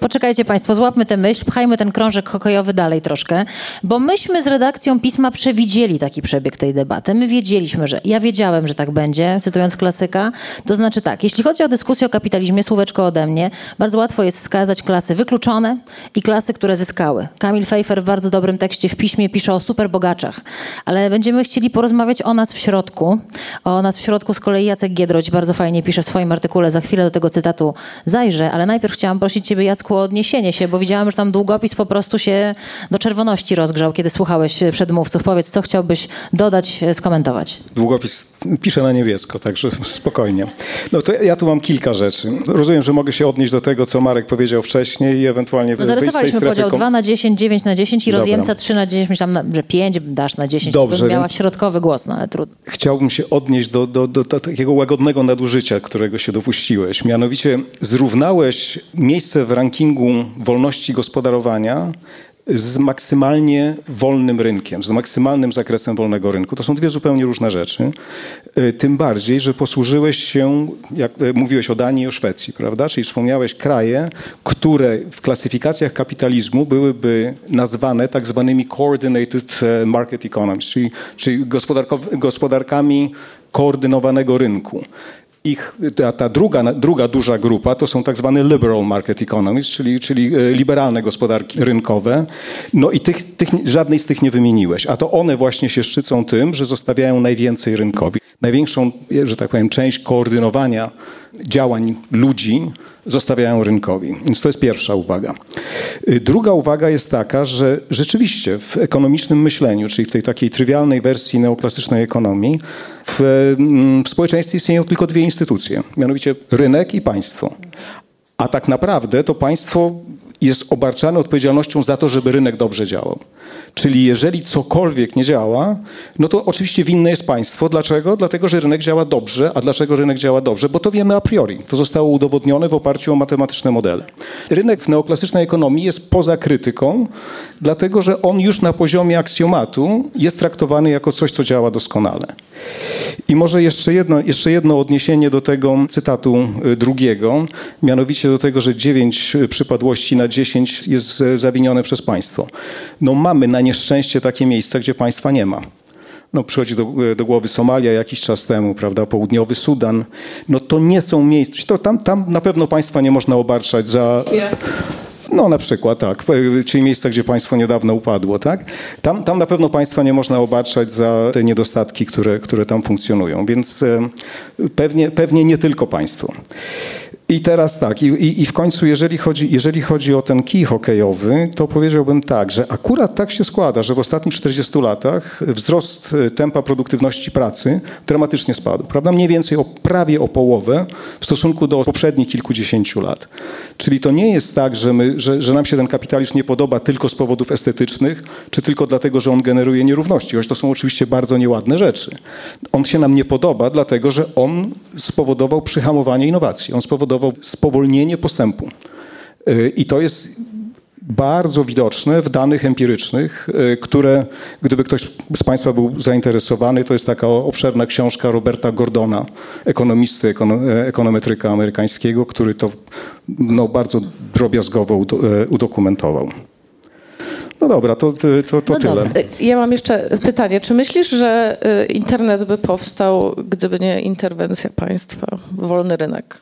Poczekajcie Państwo, złapmy tę myśl, pchajmy ten krążek hokejowy dalej troszkę, bo myśmy z redakcją pisma przewidzieli taki przebieg tej debaty. My wiedzieliśmy, że ja wiedziałem, że tak będzie, cytując klasyka. To znaczy tak, jeśli chodzi o dyskusję o kapitalizmie, słóweczko ode mnie, bardzo łatwo jest wskazać klasy wykluczone i klasy, które zyskały. Kamil Fejfer w bardzo dobrym tekście w piśmie pisze o superbogaczach, ale będziemy chcieli porozmawiać o nas w środku. O nas w środku z kolei Jacek Giedroć bardzo fajnie pisze w swoim artykule, za chwilę do tego cytatu zajrzę, ale najpierw chciałam prosić Ciebie, Jacku, odniesienie się, bo widziałam, że tam długopis po prostu się do czerwoności rozgrzał, kiedy słuchałeś e, przedmówców. Powiedz, co chciałbyś dodać, e, skomentować?
Długopis pisze na niebiesko, także spokojnie. No to ja tu mam kilka rzeczy. Rozumiem, że mogę się odnieść do tego, co Marek powiedział wcześniej i ewentualnie tej
zarysowaliśmy podział
kom-
2 na 10, 9 na 10 i
Dobra.
rozjemca 3 na 10. Myślałam, na- że 5 dasz na 10,
Dobrze,
miała
więc-
środkowy głos, no ale trudno.
Chciałbym się odnieść do, do, do, do takiego łagodnego nadużycia, którego się dopuściłeś. Mianowicie zrównałeś miejsce w rankingu rankingu wolności gospodarowania z maksymalnie wolnym rynkiem, z maksymalnym zakresem wolnego rynku. To są dwie zupełnie różne rzeczy. E, tym bardziej, że posłużyłeś się, jak e, mówiłeś o Danii i o Szwecji, prawda? Czyli wspomniałeś kraje, które w klasyfikacjach kapitalizmu byłyby nazwane tak zwanymi coordinated e, market economies, czyli, czyli gospodarkami koordynowanego rynku ich, ta, ta, druga, druga duża grupa to są tak zwane liberal market economies, czyli, czyli e, liberalne gospodarki rynkowe. No i tych, tych, żadnej z tych nie wymieniłeś, a to one właśnie się szczycą tym, że zostawiają najwięcej rynkowi. Największą, że tak powiem, część koordynowania działań ludzi zostawiają rynkowi. Więc to jest pierwsza uwaga. Y, druga uwaga jest taka, że rzeczywiście w ekonomicznym myśleniu, czyli w tej takiej trywialnej wersji neoklasycznej ekonomii, w, mm, w społeczeństwie istnieją tylko dwie instytucje, mianowicie rynek i państwo. A tak naprawdę to państwo jest obarczane odpowiedzialnością za to, żeby rynek dobrze działał. Czyli jeżeli cokolwiek nie działa, no to oczywiście winne jest państwo. Dlaczego? Dlatego, że rynek działa dobrze. A dlaczego rynek działa dobrze? Bo to wiemy a priori. To zostało udowodnione w oparciu o matematyczne modele. Rynek w neoklasycznej ekonomii jest poza krytyką, dlatego że on już na poziomie aksjomatu jest traktowany jako coś, co działa doskonale. I może jeszcze jedno, jeszcze jedno odniesienie do tego cytatu y, drugiego, mianowicie do tego, że 9 przypadłości na 10 jest zawinione przez państwo. No mamy na nieszczęście takie miejsca, gdzie państwa nie ma. No, przychodzi do, do, głowy Somalia jakiś czas temu, prawda, południowy Sudan. No to nie są miejsca, to tam, tam na pewno państwa nie można obarczać za... No na przykład tak, czyli miejsca, gdzie państwo niedawno upadło, tak? Tam, tam na pewno państwa nie można obarczać za te niedostatki, które, które tam funkcjonują, więc e, pewnie, pewnie nie tylko państwo. I teraz tak, i, i, w końcu, jeżeli chodzi, jeżeli chodzi o ten kij hokejowy, to powiedziałbym tak, że akurat tak się składa, że w ostatnich 40 latach wzrost e, tempa produktywności pracy dramatycznie spadł, prawda? Mniej więcej o prawie o połowę w stosunku do poprzednich kilkudziesięciu lat. Czyli to nie jest tak, że, my, że, że nam się ten kapitalizm nie podoba tylko z powodów estetycznych, czy tylko dlatego, że on generuje nierówności, choć to są oczywiście bardzo nieładne rzeczy. On się nam nie podoba, dlatego że on spowodował przyhamowanie innowacji, on spowodował spowolnienie postępu. Y, I to jest bardzo widoczne w danych empirycznych, y, które, gdyby ktoś z Państwa był zainteresowany, to jest taka obszerna książka Roberta Gordona, ekonomisty, e, ekonometryka amerykańskiego, który to no, bardzo drobiazgowo e, udokumentował. No dobra, to, to, to no tyle. Dobra.
Ja mam jeszcze pytanie. Czy myślisz, że y, internet by powstał, gdyby nie interwencja państwa, wolny rynek?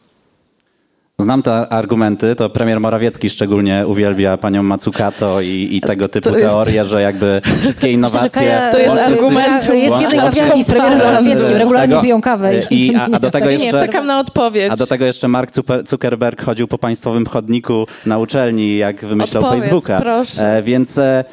Znam te argumenty, to premier Morawiecki szczególnie uwielbia panią Matsukato i, i tego typu jest... teorie, że jakby wszystkie innowacje... Myślę,
to jest argument.
Jest w jednej kawiarni z premierem Morawieckim, regularnie tego, piją kawę.
I, a, a, do tego jeszcze,
nie, czekam na odpowiedź.
A do tego jeszcze Mark Zuckerberg chodził po państwowym chodniku na uczelni, jak wymyślał
Odpowiedz,
Facebooka.
Proszę.
E, więc e,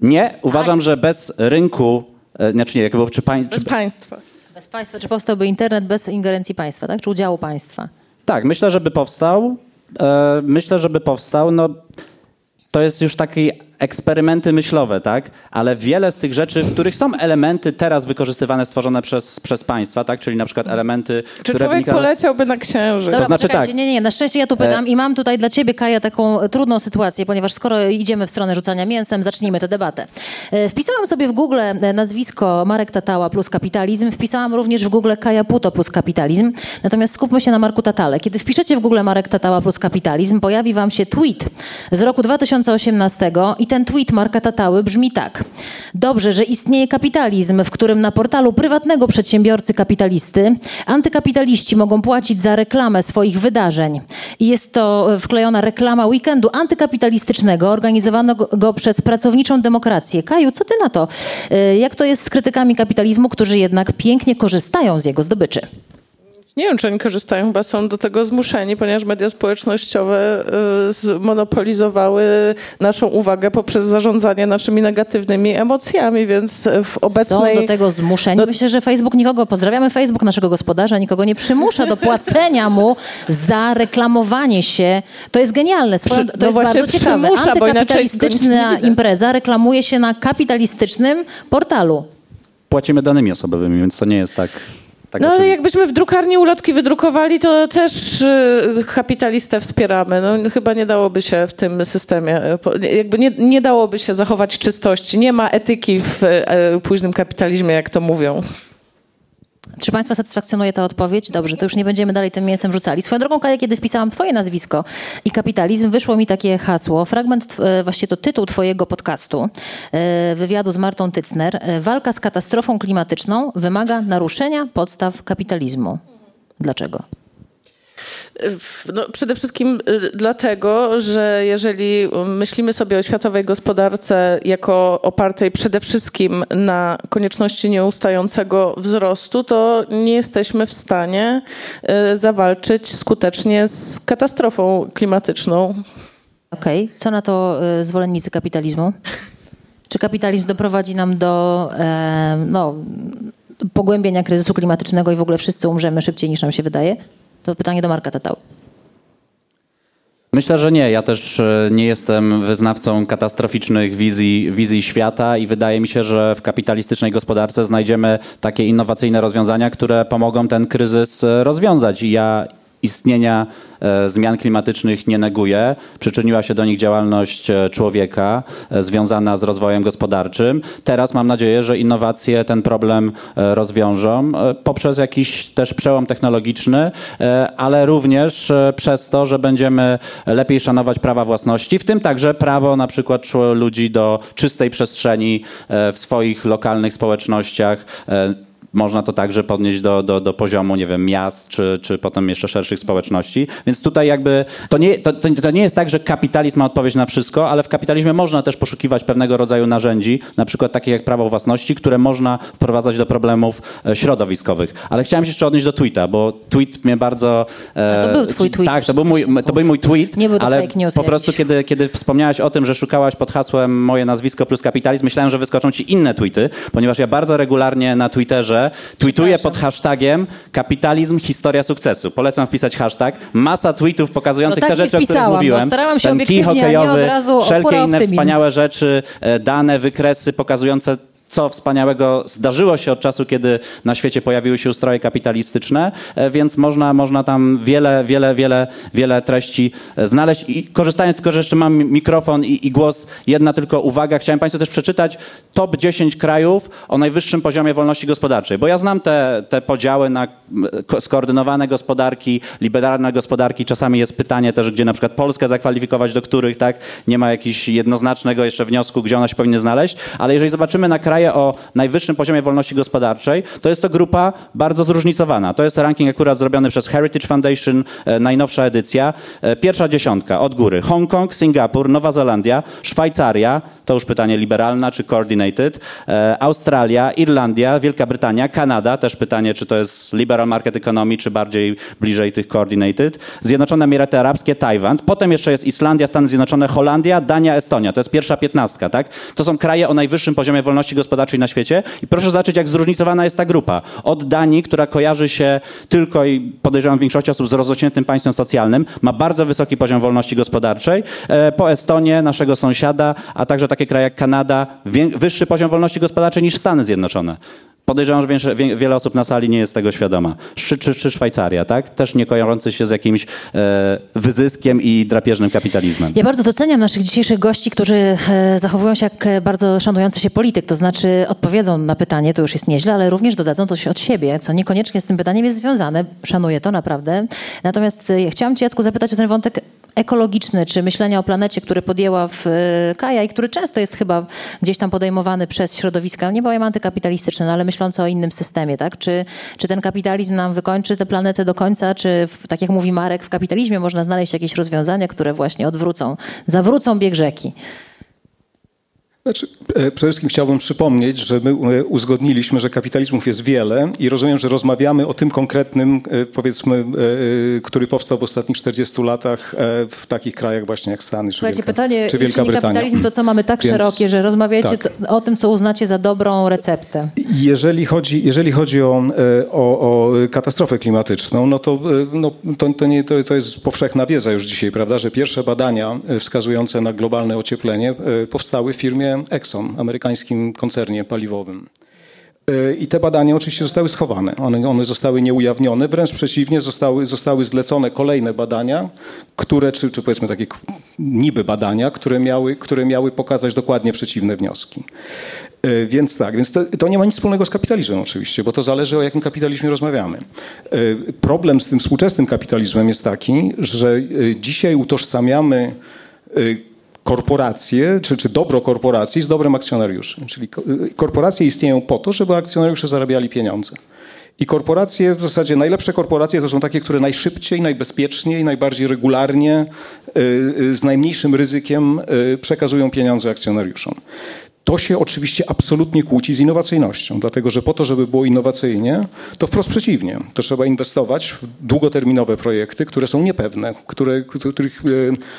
nie, uważam, że bez rynku, e, znaczy nie, jakby, czy, pań,
bez
czy,
państwa.
Bez państwa. Czy powstałby internet bez ingerencji państwa, tak? Czy udziału państwa?
Tak, myślę, żeby powstał. E, myślę, żeby powstał. No, to jest już taki eksperymenty myślowe, tak? Ale wiele z tych rzeczy, w których są elementy teraz wykorzystywane, stworzone przez, przez państwa, tak? Czyli na przykład elementy,
Czy
które
człowiek wynikają... poleciałby na księżyc?
Dobra, to znaczy tak. Nie, nie, nie. Na szczęście ja tu pytam e... i mam tutaj dla ciebie, Kaja, taką trudną sytuację, ponieważ skoro idziemy w stronę rzucania mięsem, zacznijmy tę debatę. E, wpisałam sobie w Google e, nazwisko Marek Tatała plus kapitalizm. Wpisałam również w Google Kaja Puto plus kapitalizm. Natomiast skupmy się na Marku Tatale. Kiedy wpiszecie w Google Marek Tatała plus kapitalizm, pojawi wam się tweet z roku 2018 i ten tweet Marka Tatały brzmi tak. Dobrze, że istnieje kapitalizm, w którym na portalu prywatnego przedsiębiorcy kapitalisty antykapitaliści mogą płacić za reklamę swoich wydarzeń. I jest to wklejona reklama weekendu antykapitalistycznego organizowanego przez pracowniczą demokrację. Kaju, co ty na to? Y, jak to jest z krytykami kapitalizmu, którzy jednak pięknie korzystają z jego zdobyczy?
Nie wiem, czy oni korzystają, chyba są do tego zmuszeni, ponieważ media społecznościowe y, zmonopolizowały naszą uwagę poprzez zarządzanie naszymi negatywnymi emocjami, więc w obecnej...
Są do tego zmuszeni. Do... Myślę, że Facebook nikogo, pozdrawiamy Facebook, naszego gospodarza, nikogo nie przymusza do płacenia mu za reklamowanie się. To jest genialne, to no jest bardzo ciekawe. Antykapitalistyczna impreza reklamuje się na kapitalistycznym portalu.
Płacimy danymi osobowymi, więc to nie jest tak... tak
No ale jakbyśmy w drukarni ulotki wydrukowali, to też y, kapitalistę wspieramy. No, chyba nie dałoby się w tym systemie, y, jakby nie, nie dałoby się zachować czystości. Nie ma etyki w y, y, późnym kapitalizmie, jak to mówią.
Czy Państwa satysfakcjonuje ta odpowiedź? Dobrze, to już nie będziemy dalej tym mięsem rzucali. Swoją drogą, Kaja, kiedy wpisałam Twoje nazwisko i kapitalizm, wyszło mi takie hasło, fragment, e, właściwie to tytuł Twojego podcastu, e, wywiadu z Martą Tycner. E, Walka z katastrofą klimatyczną wymaga naruszenia podstaw kapitalizmu. Dlaczego?
No, przede wszystkim y, dlatego, że jeżeli myślimy sobie o światowej gospodarce jako opartej przede wszystkim na konieczności nieustającego wzrostu, to nie jesteśmy w stanie y, zawalczyć skutecznie z katastrofą klimatyczną.
Okej, co na to e, zwolennicy kapitalizmu? Czy kapitalizm doprowadzi nam do no, pogłębienia kryzysu klimatycznego i w ogóle wszyscy umrzemy szybciej niż nam się wydaje? To pytanie do Marka Tatał.
Myślę, że nie. Ja też e, nie jestem wyznawcą katastroficznych wizji, wizji świata i wydaje mi się, że w kapitalistycznej gospodarce znajdziemy takie innowacyjne rozwiązania, które pomogą ten kryzys e, rozwiązać. I ja istnienia e, zmian klimatycznych nie neguję. Przyczyniła się do nich działalność e, człowieka e, związana z rozwojem gospodarczym. Teraz mam nadzieję, że innowacje ten problem rozwiążą poprzez jakiś też przełom technologiczny, ale również przez to, że będziemy lepiej szanować prawa własności, w tym także prawo na przykład ludzi do czystej przestrzeni w swoich lokalnych społecznościach. Można to także podnieść do, do, do poziomu, nie wiem, miast, czy, czy potem jeszcze szerszych społeczności. Więc tutaj jakby, to nie, to, to, to nie jest tak, że kapitalizm ma odpowiedź na wszystko, ale w kapitalizmie można też poszukiwać pewnego rodzaju narzędzi, na przykład takich jak prawo własności, które można wprowadzać do problemów e, środowiskowych. Ale chciałem się jeszcze odnieść do tweeta, bo tweet mnie bardzo... e,
to był twój tweet,
Tak, to był mój, to był mój tweet,
Nie był to
ale
fake news
po
jakiś.
prostu kiedy, kiedy wspomniałaś o tym, że szukałaś pod hasłem moje nazwisko plus kapitalizm, myślałem, że wyskoczą ci inne tweety, ponieważ ja bardzo regularnie na Twitterze tweetuję pod hashtagiem kapitalizm, historia sukcesu. Polecam wpisać hashtag. Masa tweetów pokazujących
No tak
te rzeczy, o których
wpisałam, bo
mówiłem.
starałam się
Ten kij hokejowy, wszelkie inne
optymizm.
wspaniałe rzeczy, e, dane, wykresy pokazujące co wspaniałego zdarzyło się od czasu, kiedy na świecie pojawiły się ustroje kapitalistyczne, e, więc można, można tam wiele, wiele, wiele, wiele treści e, znaleźć. I korzystając tylko, że jeszcze mam mikrofon i, i głos, jedna tylko uwaga. Chciałem Państwu też przeczytać top 10 krajów o najwyższym poziomie wolności gospodarczej, bo ja znam te, te podziały na skoordynowane gospodarki, liberalne gospodarki. Czasami jest pytanie też, gdzie na przykład Polskę zakwalifikować, do których tak nie ma jakiegoś jednoznacznego jeszcze wniosku, gdzie ona się powinna znaleźć, ale jeżeli zobaczymy na kraje o najwyższym poziomie wolności gospodarczej, to jest to grupa bardzo zróżnicowana. To jest ranking akurat zrobiony przez Heritage Foundation, e, najnowsza edycja. E, Pierwsza dziesiątka od góry. Hongkong, Singapur, Nowa Zelandia, Szwajcaria, to już pytanie liberalna czy coordinated, e, Australia, Irlandia, Wielka Brytania, Kanada, też pytanie, czy to jest liberal market economy, czy bardziej bliżej tych coordinated, Zjednoczone Emiraty Arabskie, Tajwan, potem jeszcze jest Islandia, Stany Zjednoczone, Holandia, Dania, Estonia. To jest pierwsza piętnastka, tak? To są kraje o najwyższym poziomie wolności gospodarczej na świecie i proszę zobaczyć, jak zróżnicowana jest ta grupa. Od Danii, która kojarzy się tylko i podejrzewam większość osób z rozrośniętym państwem socjalnym, ma bardzo wysoki poziom wolności gospodarczej, e, po Estonię, naszego sąsiada, a także takie kraje jak Kanada, wyższy poziom wolności gospodarczej niż Stany Zjednoczone. Podejrzewam, że wiele osób na sali nie jest tego świadoma. Czy, czy, czy Szwajcaria, tak? Też nie kojarzący się z jakimś e, wyzyskiem i drapieżnym kapitalizmem.
Ja bardzo doceniam naszych dzisiejszych gości, którzy e, zachowują się jak e, bardzo szanujący się polityk, to znaczy odpowiedzą na pytanie, to już jest nieźle, ale również dodadzą coś od siebie, co niekoniecznie z tym pytaniem jest związane. Szanuję to naprawdę. Natomiast e, chciałam cię, Jacku, zapytać o ten wątek ekologiczny, czy myślenia o planecie, który podjęła w e, Kaja i który często jest chyba gdzieś tam podejmowany przez środowiska, nie powiem antykapitalistyczne, no, ale myślące o innym systemie, tak? Czy, czy ten kapitalizm nam wykończy tę planetę do końca, czy w, tak jak mówi Marek, w kapitalizmie można znaleźć jakieś rozwiązania, które właśnie odwrócą, zawrócą bieg rzeki.
Znaczy, e, przede wszystkim chciałbym przypomnieć, że my e, uzgodniliśmy, że kapitalizmów jest wiele i rozumiem, że rozmawiamy o tym konkretnym, e, powiedzmy, który powstał w ostatnich 40 latach w takich krajach właśnie jak Stany czy
Słuchajcie,
Wielka,
pytanie,
czy Wielka Brytania.
kapitalizm, to co mamy tak
Więc-
szerokie, że rozmawiacie
tak.
o tym, co uznacie za dobrą receptę?
Jeżeli chodzi, jeżeli chodzi o, o, o katastrofę klimatyczną, no to, no, to, to, nie, to, to jest powszechna wiedza już dzisiaj, prawda, że pierwsze badania wskazujące na globalne ocieplenie powstały w firmie Exxon, amerykańskim koncernie paliwowym. E, I te badania oczywiście zostały schowane. One, one zostały nieujawnione, wręcz przeciwnie, zostały, zostały zlecone kolejne badania, które, czy, czy powiedzmy takie niby badania, które miały, które miały pokazać dokładnie przeciwne wnioski. E, więc tak, więc to, to, nie ma nic wspólnego z kapitalizmem oczywiście, bo to zależy o jakim kapitalizmie rozmawiamy. E, problem z tym współczesnym kapitalizmem jest taki, że dzisiaj utożsamiamy korporacje, czy, czy dobro korporacji z dobrem akcjonariuszy. Czyli korporacje istnieją po to, żeby akcjonariusze zarabiali pieniądze. I korporacje, w zasadzie najlepsze korporacje to są takie, które najszybciej, najbezpieczniej, najbardziej regularnie, y, y, z najmniejszym ryzykiem y, przekazują pieniądze akcjonariuszom. To się oczywiście absolutnie kłóci z innowacyjnością, dlatego że po to, żeby było innowacyjnie, to wprost przeciwnie. To trzeba inwestować w długoterminowe projekty, które są niepewne, które, których e,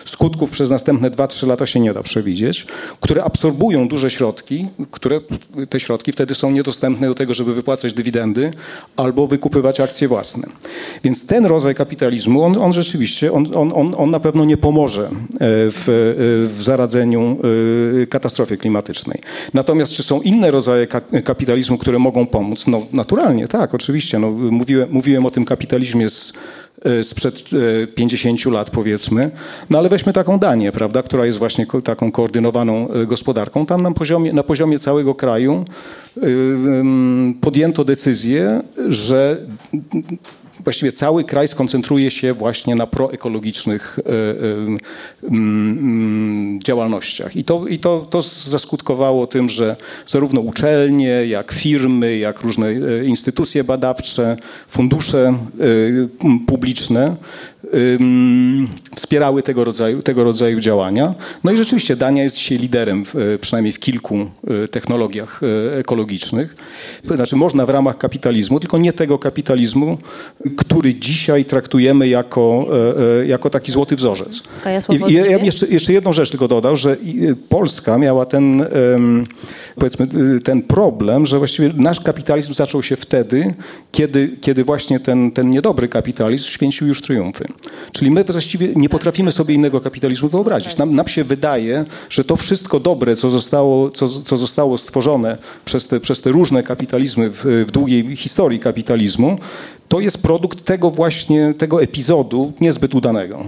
skutków przez następne 2-3 lata się nie da przewidzieć, które absorbują duże środki, które te środki wtedy są niedostępne do tego, żeby wypłacać dywidendy albo wykupywać akcje własne. Więc ten rodzaj kapitalizmu, on, on rzeczywiście, on, on, on, na pewno nie pomoże e, w, e, w zaradzeniu katastrofie klimatycznej. Natomiast czy są inne rodzaje kapitalizmu, które mogą pomóc? No naturalnie, tak, oczywiście. No, mówiłem, mówiłem o tym kapitalizmie z, e, sprzed 50 e, lat powiedzmy, no ale weźmy taką Danię, prawda, która jest właśnie taką koordynowaną e, gospodarką. Tam na poziomie, na poziomie całego kraju podjęto decyzję, że właściwie cały kraj skoncentruje się właśnie na proekologicznych e, e, działalnościach. I, to, i to, to zaskutkowało tym, że zarówno uczelnie, jak firmy, jak różne e, instytucje badawcze, fundusze publiczne wspierały tego rodzaju, tego rodzaju działania. No i rzeczywiście Dania jest dzisiaj liderem, w, przynajmniej w kilku technologiach ekologicznych. Znaczy można w ramach kapitalizmu, tylko nie tego kapitalizmu, który dzisiaj traktujemy jako, e, e, jako taki złoty wzorzec.
I,
ja jeszcze, jeszcze jedną rzecz tylko dodał, że Polska miała ten, powiedzmy, ten problem, że właściwie nasz kapitalizm zaczął się wtedy, kiedy, kiedy właśnie ten, ten niedobry kapitalizm święcił już triumfy. Czyli my właściwie nie potrafimy sobie innego kapitalizmu wyobrazić. Nam, nam się wydaje, że to wszystko dobre, co zostało, co, co zostało stworzone przez te, przez te różne kapitalizmy w, w długiej historii kapitalizmu, to jest produkt tego właśnie, tego epizodu niezbyt udanego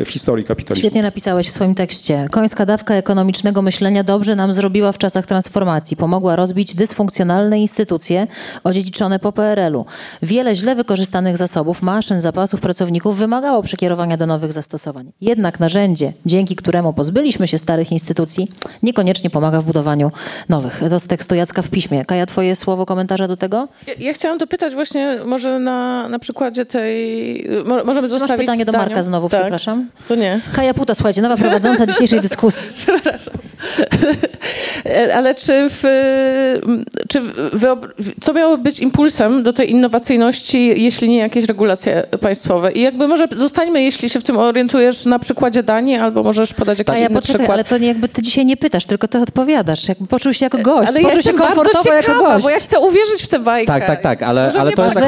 e, w historii kapitalizmu.
Świetnie napisałeś w swoim tekście. Końska dawka ekonomicznego myślenia dobrze nam zrobiła w czasach transformacji. Pomogła rozbić dysfunkcjonalne instytucje odziedziczone po PRL-u. Wiele źle wykorzystanych zasobów, maszyn, zapasów, pracowników wymagało przekierowania do nowych zastosowań. Jednak narzędzie, dzięki któremu pozbyliśmy się starych instytucji, niekoniecznie pomaga w budowaniu nowych. To z tekstu Jacka w piśmie. Kaja, twoje słowo komentarza do tego?
Ja, ja chciałam dopytać właśnie może na na, przykładzie tej... Mo, możemy zostawić
Masz pytanie do Marka znowu, tak. przepraszam.
To nie.
Kaja Puta, słuchajcie, nowa prowadząca dzisiejszej dyskusji.
przepraszam. Ale czy, w, czy co miało być impulsem do tej innowacyjności, jeśli nie jakieś regulacje państwowe? I jakby może zostańmy, jeśli się w tym orientujesz, na przykładzie Danii, albo możesz podać jakiś
Kaja,
inny
poczekaj,
przykład.
ale to nie jakby ty dzisiaj nie pytasz, tylko ty odpowiadasz. Jakby poczuł się jako gość,
ale
poczuł
ja
się komfortowo
ciekawa,
jako gość.
bo ja chcę uwierzyć w tę bajkę.
Tak, tak, tak, ale, ale to, jest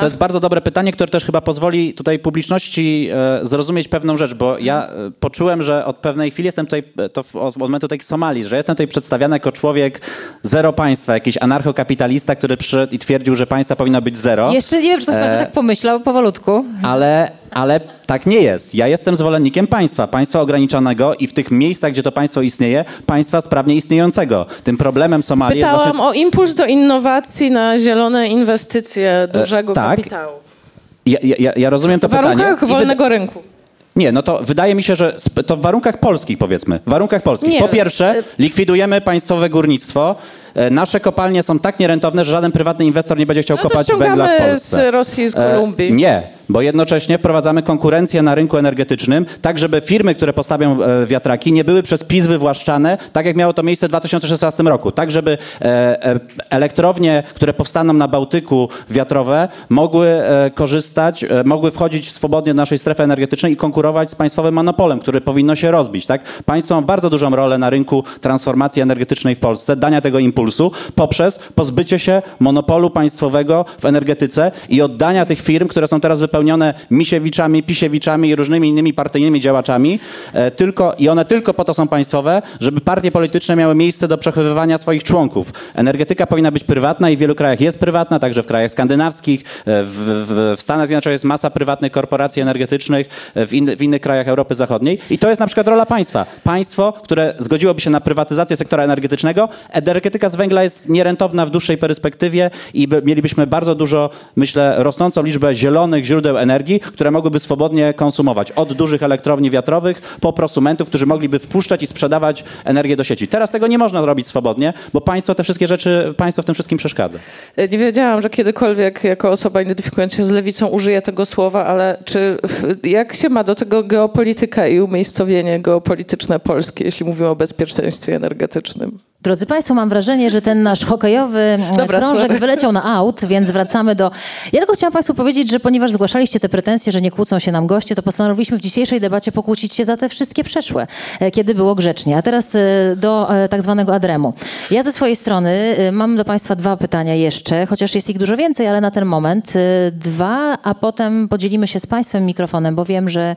to jest bardzo dobre pytanie, które też chyba pozwoli tutaj publiczności e, zrozumieć pewną rzecz, bo ja e, poczułem, że od pewnej chwili jestem tutaj, e, to od momentu tej Somalii, że jestem tutaj przedstawiany jako człowiek zero państwa, jakiś anarchokapitalista, który przyszedł i twierdził, że państwa powinno być zero.
Jeszcze nie wiem, czy to e... tak pomyślał powolutku.
Ale, ale tak nie jest. Ja jestem zwolennikiem państwa, państwa ograniczonego i w tych miejscach, gdzie to państwo istnieje, państwa sprawnie istniejącego. Tym problemem Somalii
Pytałam
jest właśnie...
o impuls do innowacji na zielone inwestycje dużego e, tak. kapitału.
Ja, ja, ja rozumiem to
w pytanie. W warunkach wolnego wyda... rynku.
Nie, no to wydaje mi się, że to w warunkach polskich powiedzmy. W warunkach polskich. Nie. Po pierwsze, likwidujemy państwowe górnictwo. E, nasze kopalnie są tak nierentowne, że żaden prywatny inwestor nie będzie chciał
no
kopać węgla w Polsce.
z Rosji, z Kolumbii.
E, nie, bo jednocześnie wprowadzamy konkurencję na rynku energetycznym, tak żeby firmy, które postawią e, wiatraki, nie były przez PiS wywłaszczane, tak jak miało to miejsce w 2016 roku. Tak, żeby e, e, elektrownie, które powstaną na Bałtyku wiatrowe, mogły e, korzystać, mogły wchodzić swobodnie do naszej strefy energetycznej i konkurować z państwowym monopolem, który powinno się rozbić. Tak? Państwo ma bardzo dużą rolę na rynku transformacji energetycznej w Polsce, dania tego impulsu impulsu poprzez pozbycie się monopolu państwowego w energetyce i oddania tych firm, które są teraz wypełnione Misiewiczami, Pisiewiczami i różnymi innymi partyjnymi działaczami, e, tylko, i one tylko po to są państwowe, żeby partie polityczne miały miejsce do przechowywania swoich członków. Energetyka powinna być prywatna i w wielu krajach jest prywatna, także w krajach skandynawskich, e, w, w, w Stanach Zjednoczonych jest masa prywatnych korporacji energetycznych, e, w, in, w innych krajach Europy Zachodniej. I to jest na przykład rola państwa. Państwo, które zgodziłoby się na prywatyzację sektora energetycznego, energetyka z węgla jest nierentowna w dłuższej perspektywie i by, mielibyśmy bardzo dużo, myślę, rosnącą liczbę zielonych źródeł energii, które mogłyby swobodnie konsumować. Od dużych elektrowni wiatrowych po prosumentów, którzy mogliby wpuszczać i sprzedawać energię do sieci. Teraz tego nie można zrobić swobodnie, bo państwo te wszystkie rzeczy, państwo w tym wszystkim przeszkadza.
Nie wiedziałam, że kiedykolwiek jako osoba identyfikująca się z lewicą użyję tego słowa, ale czy jak się ma do tego geopolityka i umiejscowienie geopolityczne polskie, jeśli mówimy o bezpieczeństwie energetycznym?
Drodzy Państwo, mam wrażenie, że ten nasz hokejowy e,
Dobra,
krążek
sorry.
wyleciał na aut, więc wracamy do... Ja tylko chciałam Państwu powiedzieć, że ponieważ zgłaszaliście te pretensje, że nie kłócą się nam goście, to postanowiliśmy w dzisiejszej debacie pokłócić się za te wszystkie przeszłe, e, kiedy było grzecznie. A teraz e, do tak zwanego adremu. Ja ze swojej strony mam do Państwa dwa pytania jeszcze, chociaż jest ich dużo więcej, ale na ten moment dwa, a potem podzielimy się z Państwem mikrofonem, bo wiem, że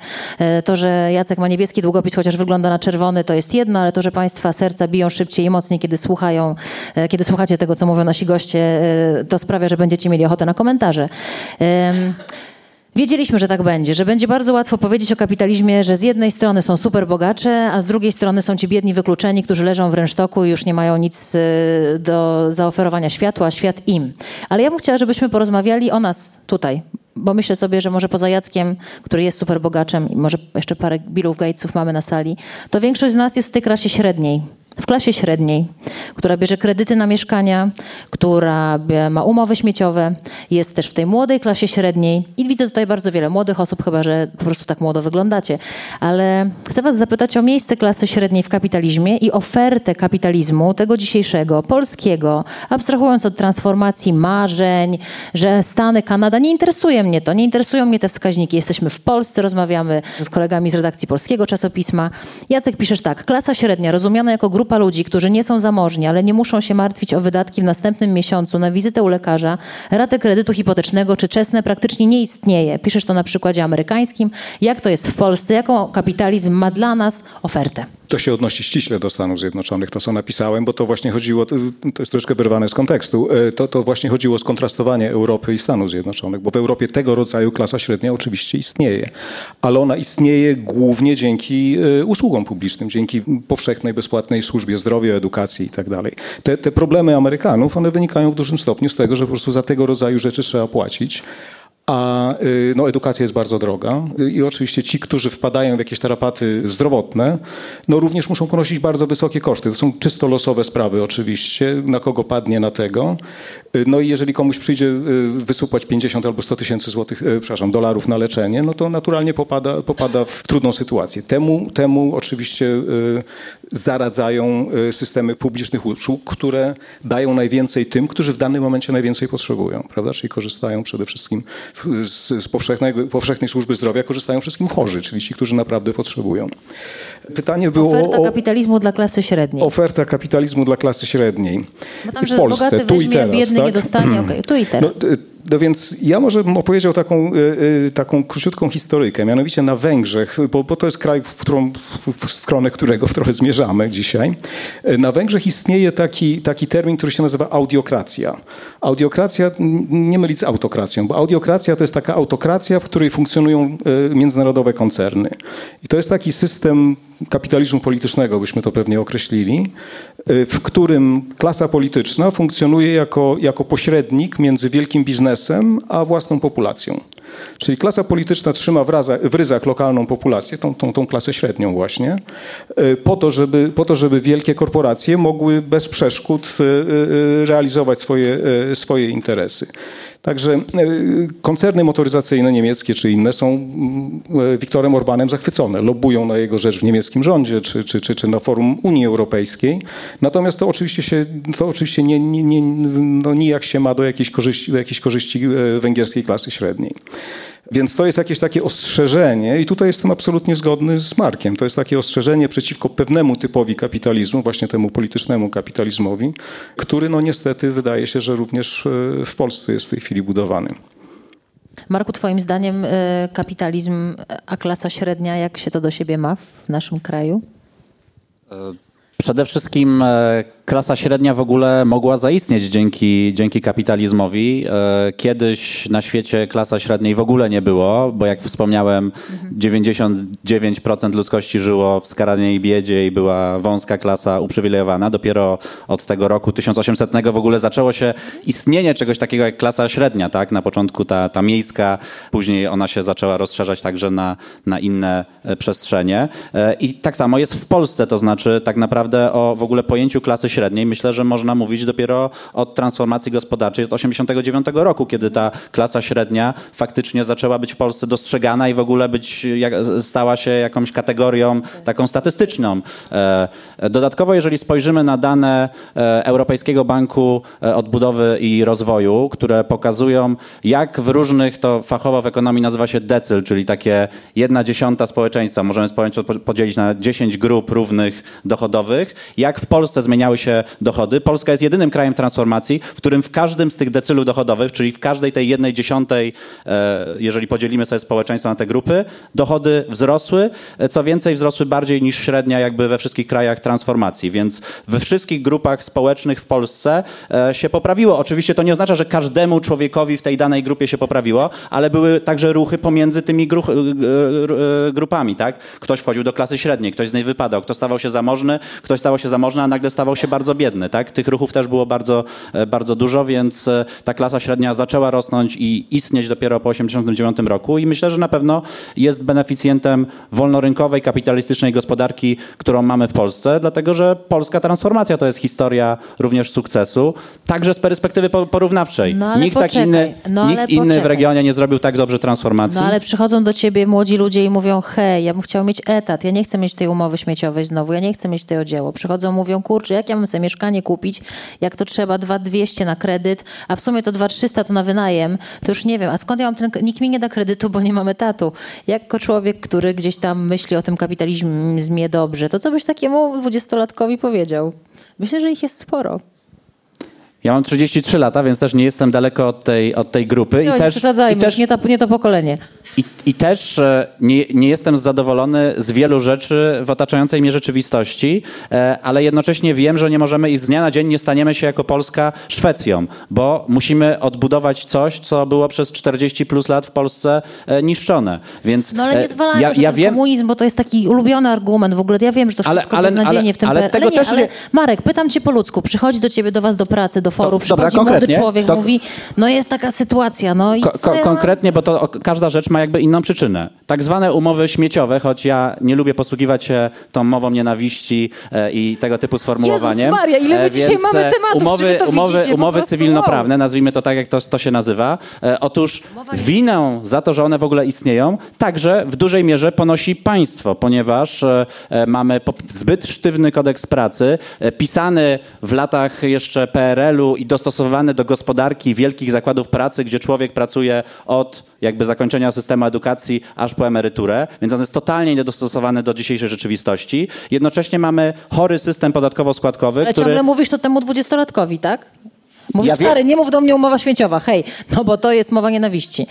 to, że Jacek ma niebieski długopis, chociaż wygląda na czerwony, to jest jedno, ale to, że Państwa serca biją szybciej i mocniej, kiedy słuchają, e, kiedy słuchacie tego, co mówią nasi goście, e, to sprawia, że będziecie mieli ochotę na komentarze. Wiedzieliśmy, że tak będzie, że będzie bardzo łatwo powiedzieć o kapitalizmie, że z jednej strony są super bogacze, a z drugiej strony są ci biedni wykluczeni, którzy leżą w rynsztoku i już nie mają nic e, do zaoferowania światu, a świat im. Ale ja bym chciała, żebyśmy porozmawiali o nas tutaj, bo myślę sobie, że może poza Jackiem, który jest super bogaczem i może jeszcze parę Billów Gatesów mamy na sali, to większość z nas jest w tej klasie średniej. W klasie średniej, która bierze kredyty na mieszkania, która ma umowy śmieciowe, jest też w tej młodej klasie średniej i widzę tutaj bardzo wiele młodych osób, chyba że po prostu tak młodo wyglądacie. Ale chcę Was zapytać o miejsce klasy średniej w kapitalizmie i ofertę kapitalizmu, tego dzisiejszego, polskiego, abstrahując od transformacji marzeń, że Stany, Kanada, nie interesuje mnie to, nie interesują mnie te wskaźniki. Jesteśmy w Polsce, rozmawiamy z kolegami z redakcji polskiego czasopisma. Jacek piszesz tak, klasa średnia, rozumiana jako grupa ludzi, którzy nie są zamożni, ale nie muszą się martwić o wydatki w następnym miesiącu na wizytę u lekarza, ratę kredytu hipotecznego czy czesne praktycznie nie istnieje. Piszesz to na przykładzie amerykańskim. Jak to jest w Polsce? Jaką kapitalizm ma dla nas ofertę?
To się odnosi ściśle do Stanów Zjednoczonych, to co napisałem, bo to właśnie chodziło, to jest troszkę wyrwane z kontekstu, e, to, to właśnie chodziło o skontrastowanie Europy i Stanów Zjednoczonych, bo w Europie tego rodzaju klasa średnia oczywiście istnieje, ale ona istnieje głównie dzięki e, usługom publicznym, dzięki powszechnej, bezpłatnej służbie zdrowia, edukacji i tak. Te, te problemy Amerykanów, one wynikają w dużym stopniu z tego, że po prostu za tego rodzaju rzeczy trzeba płacić. A y, no, edukacja jest bardzo droga Y, i oczywiście ci, którzy wpadają w jakieś tarapaty zdrowotne, no również muszą ponosić bardzo wysokie koszty. To są czysto losowe sprawy oczywiście, na kogo padnie na tego. Y, No i jeżeli komuś przyjdzie wysupłać 50 albo 100 tysięcy złotych, przepraszam, dolarów na leczenie, no to naturalnie popada, popada w trudną sytuację. Temu, temu oczywiście zaradzają systemy publicznych usług, które dają najwięcej tym, którzy w danym momencie najwięcej potrzebują, prawda? Czyli korzystają przede wszystkim z, z powszechnej służby zdrowia, korzystają wszystkim chorzy, czyli ci, którzy naprawdę potrzebują. Pytanie było
Oferta
o
kapitalizmu dla klasy średniej.
oferta kapitalizmu dla klasy średniej.
Bo tam,
w Polsce, tu i teraz,
biedny
tak?
nie dostanie. Okej, tu i
No,
teraz.
d- no więc ja może bym opowiedział taką, y, y, taką króciutką historyjkę, mianowicie na Węgrzech, bo, bo to jest kraj, w, którą, w, stronę którego w trochę zmierzamy dzisiaj. Y, Na Węgrzech istnieje taki, taki termin, który się nazywa audiokracja. Audiokracja, nie mylić z autokracją, bo audiokracja to jest taka autokracja, w której funkcjonują międzynarodowe koncerny. I to jest taki system kapitalizmu politycznego, byśmy to pewnie określili, w którym klasa polityczna funkcjonuje jako, jako pośrednik między wielkim biznesem a własną populacją. Czyli klasa polityczna trzyma w, raza, w ryzach lokalną populację, tą, tą, tą klasę średnią właśnie, y, po to, żeby, po to, żeby wielkie korporacje mogły bez przeszkód y, y, realizować swoje, swoje interesy. Także y, koncerny motoryzacyjne niemieckie czy inne są mm, y, Wiktorem Orbanem zachwycone. Lobują na jego rzecz w niemieckim rządzie czy, czy, czy, czy na forum Unii Europejskiej. Natomiast to oczywiście, się, to oczywiście nie, nie, nie, no nijak się ma do jakiejś korzyści, do jakiejś korzyści y, węgierskiej klasy średniej. Więc to jest jakieś takie ostrzeżenie i tutaj jestem absolutnie zgodny z Markiem. To jest takie ostrzeżenie przeciwko pewnemu typowi kapitalizmu, właśnie temu politycznemu kapitalizmowi, który no niestety wydaje się, że również e, w Polsce jest w tej chwili budowany.
Marku, twoim zdaniem e, kapitalizm, a klasa średnia, jak się to do siebie ma w naszym kraju?
Przede wszystkim e, klasa średnia w ogóle mogła zaistnieć dzięki, dzięki kapitalizmowi. E, kiedyś na świecie klasa średniej w ogóle nie było, bo jak wspomniałem, 99% ludzkości żyło w skaranej biedzie i była wąska klasa uprzywilejowana. Dopiero od tego roku 1800 w ogóle zaczęło się istnienie czegoś takiego jak klasa średnia. Tak? Na początku ta, ta miejska, później ona się zaczęła rozszerzać także na, na inne e, przestrzenie. I tak samo jest w Polsce, to znaczy tak naprawdę o w ogóle pojęciu klasy średniej myślę, że można mówić dopiero od transformacji gospodarczej od 89 roku, kiedy ta klasa średnia faktycznie zaczęła być w Polsce dostrzegana i w ogóle być, stała się jakąś kategorią taką statystyczną. E, dodatkowo, jeżeli spojrzymy na dane e, Europejskiego Banku e, Odbudowy i Rozwoju, które pokazują, jak w różnych, to fachowo w ekonomii nazywa się decyl, czyli takie jedna dziesiąta społeczeństwa, możemy podzielić na 10 grup równych dochodowych, jak w Polsce zmieniały się dochody. Polska jest jedynym krajem transformacji, w którym w każdym z tych decylów dochodowych, czyli w każdej tej jednej dziesiątej, e, jeżeli podzielimy sobie społeczeństwo na te grupy, dochody wzrosły. E, co więcej, wzrosły bardziej niż średnia jakby we wszystkich krajach transformacji, więc we wszystkich grupach społecznych w Polsce e, się poprawiło. Oczywiście to nie oznacza, że każdemu człowiekowi w tej danej grupie się poprawiło, ale były także ruchy pomiędzy tymi gru grupami, tak? Ktoś wchodził do klasy średniej, ktoś z niej wypadał, kto stawał się zamożny, ktoś stawał się zamożny, a nagle stawał się bardzo biedny. Tak? Tych ruchów też było bardzo, e, bardzo dużo, więc e, ta klasa średnia zaczęła rosnąć i istnieć dopiero po 1989 roku i myślę, że na pewno jest beneficjentem wolnorynkowej, kapitalistycznej gospodarki, którą mamy w Polsce, dlatego że polska transformacja to jest historia również sukcesu, także z perspektywy porównawczej.
No,
nikt tak inny, no, nikt inny w regionie nie zrobił tak dobrze transformacji.
No ale przychodzą do ciebie młodzi ludzie i mówią, hej, ja bym chciał mieć etat, ja nie chcę mieć tej umowy śmieciowej znowu, ja nie chcę mieć tego dzieło. Przychodzą, mówią, kurczę, jak ja mam sobie mieszkanie kupić, jak to trzeba 2200 na kredyt, a w sumie to 2300 to na wynajem, to już nie wiem, a skąd ja mam ten, nikt mi nie da kredytu, bo nie mamy etatu. Jako człowiek, który gdzieś tam myśli o tym kapitalizmie dobrze, to co byś takiemu dwudziestolatkowi powiedział? Myślę, że ich jest sporo.
Ja mam 33 lata, więc też nie jestem daleko od tej, od tej grupy.
No, I, też, i też, nie, nie to pokolenie.
I, I też e, nie, nie jestem zadowolony z wielu rzeczy w otaczającej mnie rzeczywistości, e, ale jednocześnie wiem, że nie możemy i z dnia na dzień nie staniemy się jako Polska Szwecją, bo musimy odbudować coś, co było przez 40 plus lat w Polsce e, niszczone. Więc,
no ale nie zwalajmy, ja, że ja wiem, komunizm, bo to jest taki ulubiony argument w ogóle. Ja wiem, że to wszystko ale, ale, ale, w tym
ale, tego ale, nie, też nie...
Marek, pytam cię po ludzku. Przychodzi do ciebie, do was do pracy, do forum, przychodzi dobra, młody człowiek, to... mówi, no jest taka sytuacja, no i ko
Konkretnie, bo to każda rzecz ma jakby inną przyczynę. Tak zwane umowy śmieciowe, choć ja nie lubię posługiwać się tą mową nienawiści e, i tego typu sformułowaniem. Jezus
Maria, ile my e, dzisiaj mamy e, tematów,
umowy,
to
umowy,
widzicie,
umowy cywilnoprawne, wow. nazwijmy to tak, jak to, to się nazywa. Otóż winę za to, że one w ogóle istnieją, także w dużej mierze ponosi państwo, ponieważ mamy zbyt sztywny kodeks pracy, pisany w latach jeszcze PRL-u i dostosowany do gospodarki wielkich zakładów pracy, gdzie człowiek pracuje od jakby zakończenia systemu edukacji aż po emeryturę, więc on jest totalnie niedostosowany do dzisiejszej rzeczywistości. Jednocześnie mamy chory system podatkowo-składkowy,
Ale
który...
ciągle mówisz to temu dwudziestolatkowi, tak? Mówisz, ja stary, nie mów do mnie umowa święciowa, hej, no bo to jest mowa nienawiści.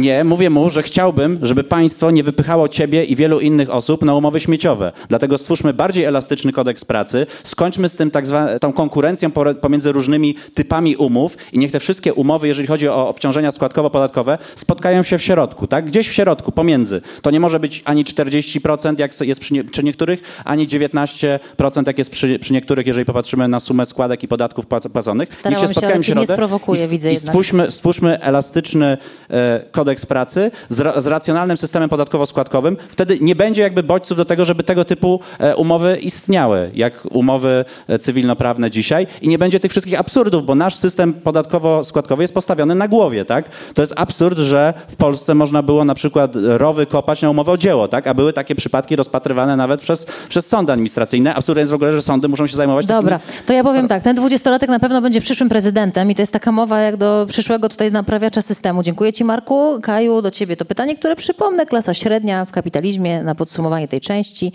Nie, mówię mu, że chciałbym, żeby państwo nie wypychało ciebie i wielu innych osób na umowy śmieciowe. Dlatego stwórzmy bardziej elastyczny kodeks pracy, skończmy z tym tak zwaną tą konkurencją pomiędzy różnymi typami umów i niech te wszystkie umowy, jeżeli chodzi o obciążenia składkowo-podatkowe, spotkają się w środku, tak? Gdzieś w środku, pomiędzy. To nie może być ani 40%, jak jest przy, nie, przy niektórych, ani 19%, jak jest przy, przy, niektórych, jeżeli popatrzymy na sumę składek i podatków płaconych.
Starałam niech się spotkają się, ale nie sprowokuje,
i,
widzę
i stwórzmy, stwórzmy elastyczny e, kodeks pracy z, z racjonalnym systemem podatkowo-składkowym, wtedy nie będzie jakby bodźców do tego, żeby tego typu e, umowy istniały, jak umowy e, cywilnoprawne dzisiaj i nie będzie tych wszystkich absurdów, bo nasz system podatkowo-składkowy jest postawiony na głowie, tak? To jest absurd, że w Polsce można było na przykład rowy kopać na umowę o dzieło, tak? A były takie przypadki rozpatrywane nawet przez, przez sądy administracyjne. Absurdem jest w ogóle, że sądy muszą się zajmować
Dobra,
takimi...
to ja powiem tak, ten dwudziestolatek na pewno będzie przyszłym prezydentem i to jest taka mowa jak do przyszłego tutaj naprawiacza systemu. Dziękuję ci Marku. Kaju, do ciebie to pytanie, które przypomnę, klasa średnia w kapitalizmie na podsumowanie tej części.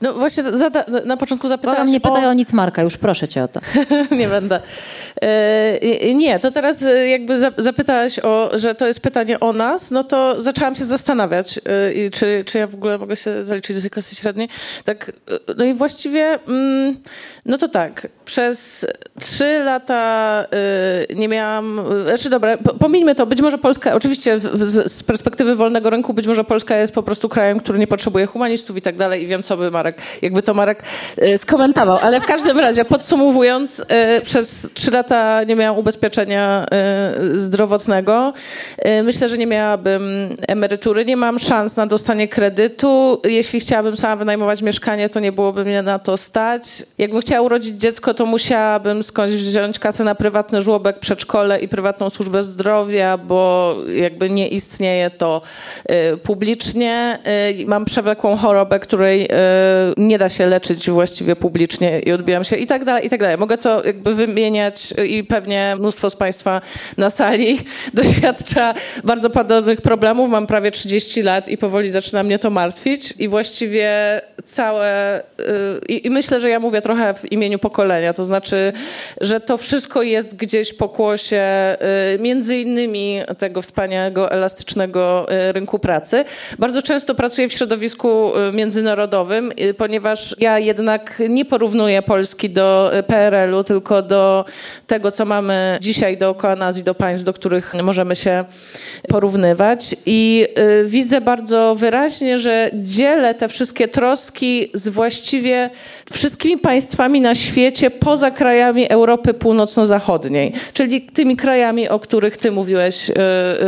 No właśnie na początku zapytałaś
Błagam, nie pytaj
o...
o nic Marka, już proszę cię o to.
nie będę. E, nie, to teraz e, jakby zapytałaś o, że to jest pytanie o nas, no to zaczęłam się zastanawiać, e, czy, czy ja w ogóle mogę się zaliczyć do tej klasy średniej. Tak, no i właściwie, mm, no to tak, przez trzy lata nie miałam, znaczy dobra, pomińmy to, być może Polska, oczywiście z perspektywy wolnego rynku, być może Polska jest po prostu krajem, który nie potrzebuje humanistów i tak dalej i wiem, co by Marek, jakby to Marek skomentował, ale w każdym razie podsumowując, przez trzy lata nie miałam ubezpieczenia y, zdrowotnego. Myślę, że nie miałabym emerytury. Nie mam szans na dostanie kredytu. Jeśli chciałabym sama wynajmować mieszkanie, to nie byłoby mnie na to stać. Jakbym chciała urodzić dziecko, to musiałabym skądś wziąć kasę na prywatny żłobek, przedszkole i prywatną służbę zdrowia, bo jakby nie istnieje to publicznie. Mam przewlekłą chorobę, której nie da się leczyć właściwie publicznie i odbijam się i tak dalej, i tak dalej. Mogę to jakby wymieniać i pewnie mnóstwo z Państwa na sali doświadcza bardzo podobnych problemów. Mam prawie 30 lat i powoli zaczyna mnie to martwić i właściwie całe... Yy, I myślę, że ja mówię trochę w imieniu pokolenia, to znaczy, że to wszystko jest gdzieś pokłosie yy, między innymi tego wspaniałego, elastycznego yy, rynku pracy. Bardzo często pracuję w środowisku y, międzynarodowym, y, ponieważ ja jednak nie porównuję Polski do y, PRL-u, tylko do tego, co mamy dzisiaj dookoła nas i do państw, do których możemy się porównywać. I y, widzę bardzo wyraźnie, że dzielę te wszystkie troski z właściwie wszystkimi państwami na świecie poza krajami Europy Północno-Zachodniej, czyli tymi krajami, o których ty mówiłeś y,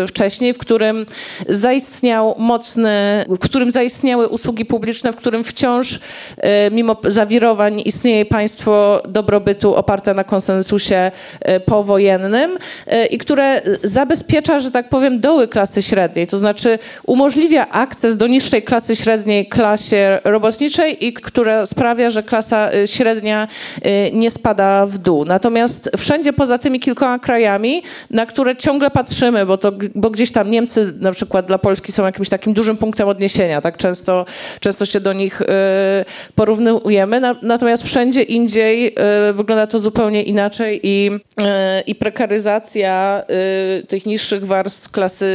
y, wcześniej, w którym zaistniał mocny, w którym zaistniały usługi publiczne, w którym wciąż mimo zawirowań istnieje państwo dobrobytu oparte na konsensusie E, powojennym e, i które zabezpiecza, że tak powiem, doły klasy średniej, to znaczy umożliwia akces do niższej klasy średniej klasie robotniczej i która sprawia, że klasa e, średnia nie spada w dół. Natomiast wszędzie poza tymi kilkoma krajami, na które ciągle patrzymy, bo, to, bo gdzieś tam Niemcy na przykład dla Polski są jakimś takim dużym punktem odniesienia, tak często, często się do nich porównujemy, natomiast wszędzie indziej wygląda to zupełnie inaczej i i prekaryzacja y, tych niższych warstw klasy,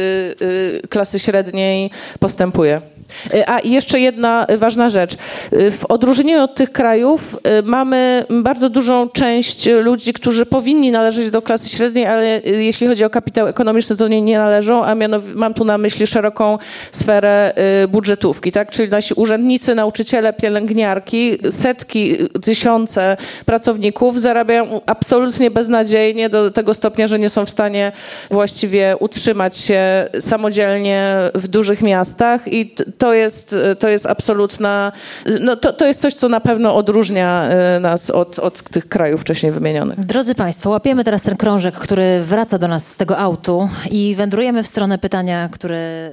y, klasy średniej postępuje. Y, a i jeszcze jedna ważna rzecz. W odróżnieniu od tych krajów mamy bardzo dużą część ludzi, którzy powinni należeć do klasy średniej, ale jeśli chodzi o kapitał ekonomiczny, to nie, nie należą, a mianowicie mam tu na myśli szeroką sferę budżetówki, tak? Czyli nasi urzędnicy, nauczyciele, pielęgniarki, setki, tysiące pracowników zarabiają absolutnie beznadziejnie do tego stopnia, że nie są w stanie właściwie utrzymać się samodzielnie w dużych miastach i to jest, to jest absolutna, no to, to jest coś, co na pewno odróżnia e, nas od, od tych krajów wcześniej wymienionych.
Drodzy Państwo, łapiemy teraz ten krążek, który wraca do nas z tego autu i wędrujemy w stronę pytania, które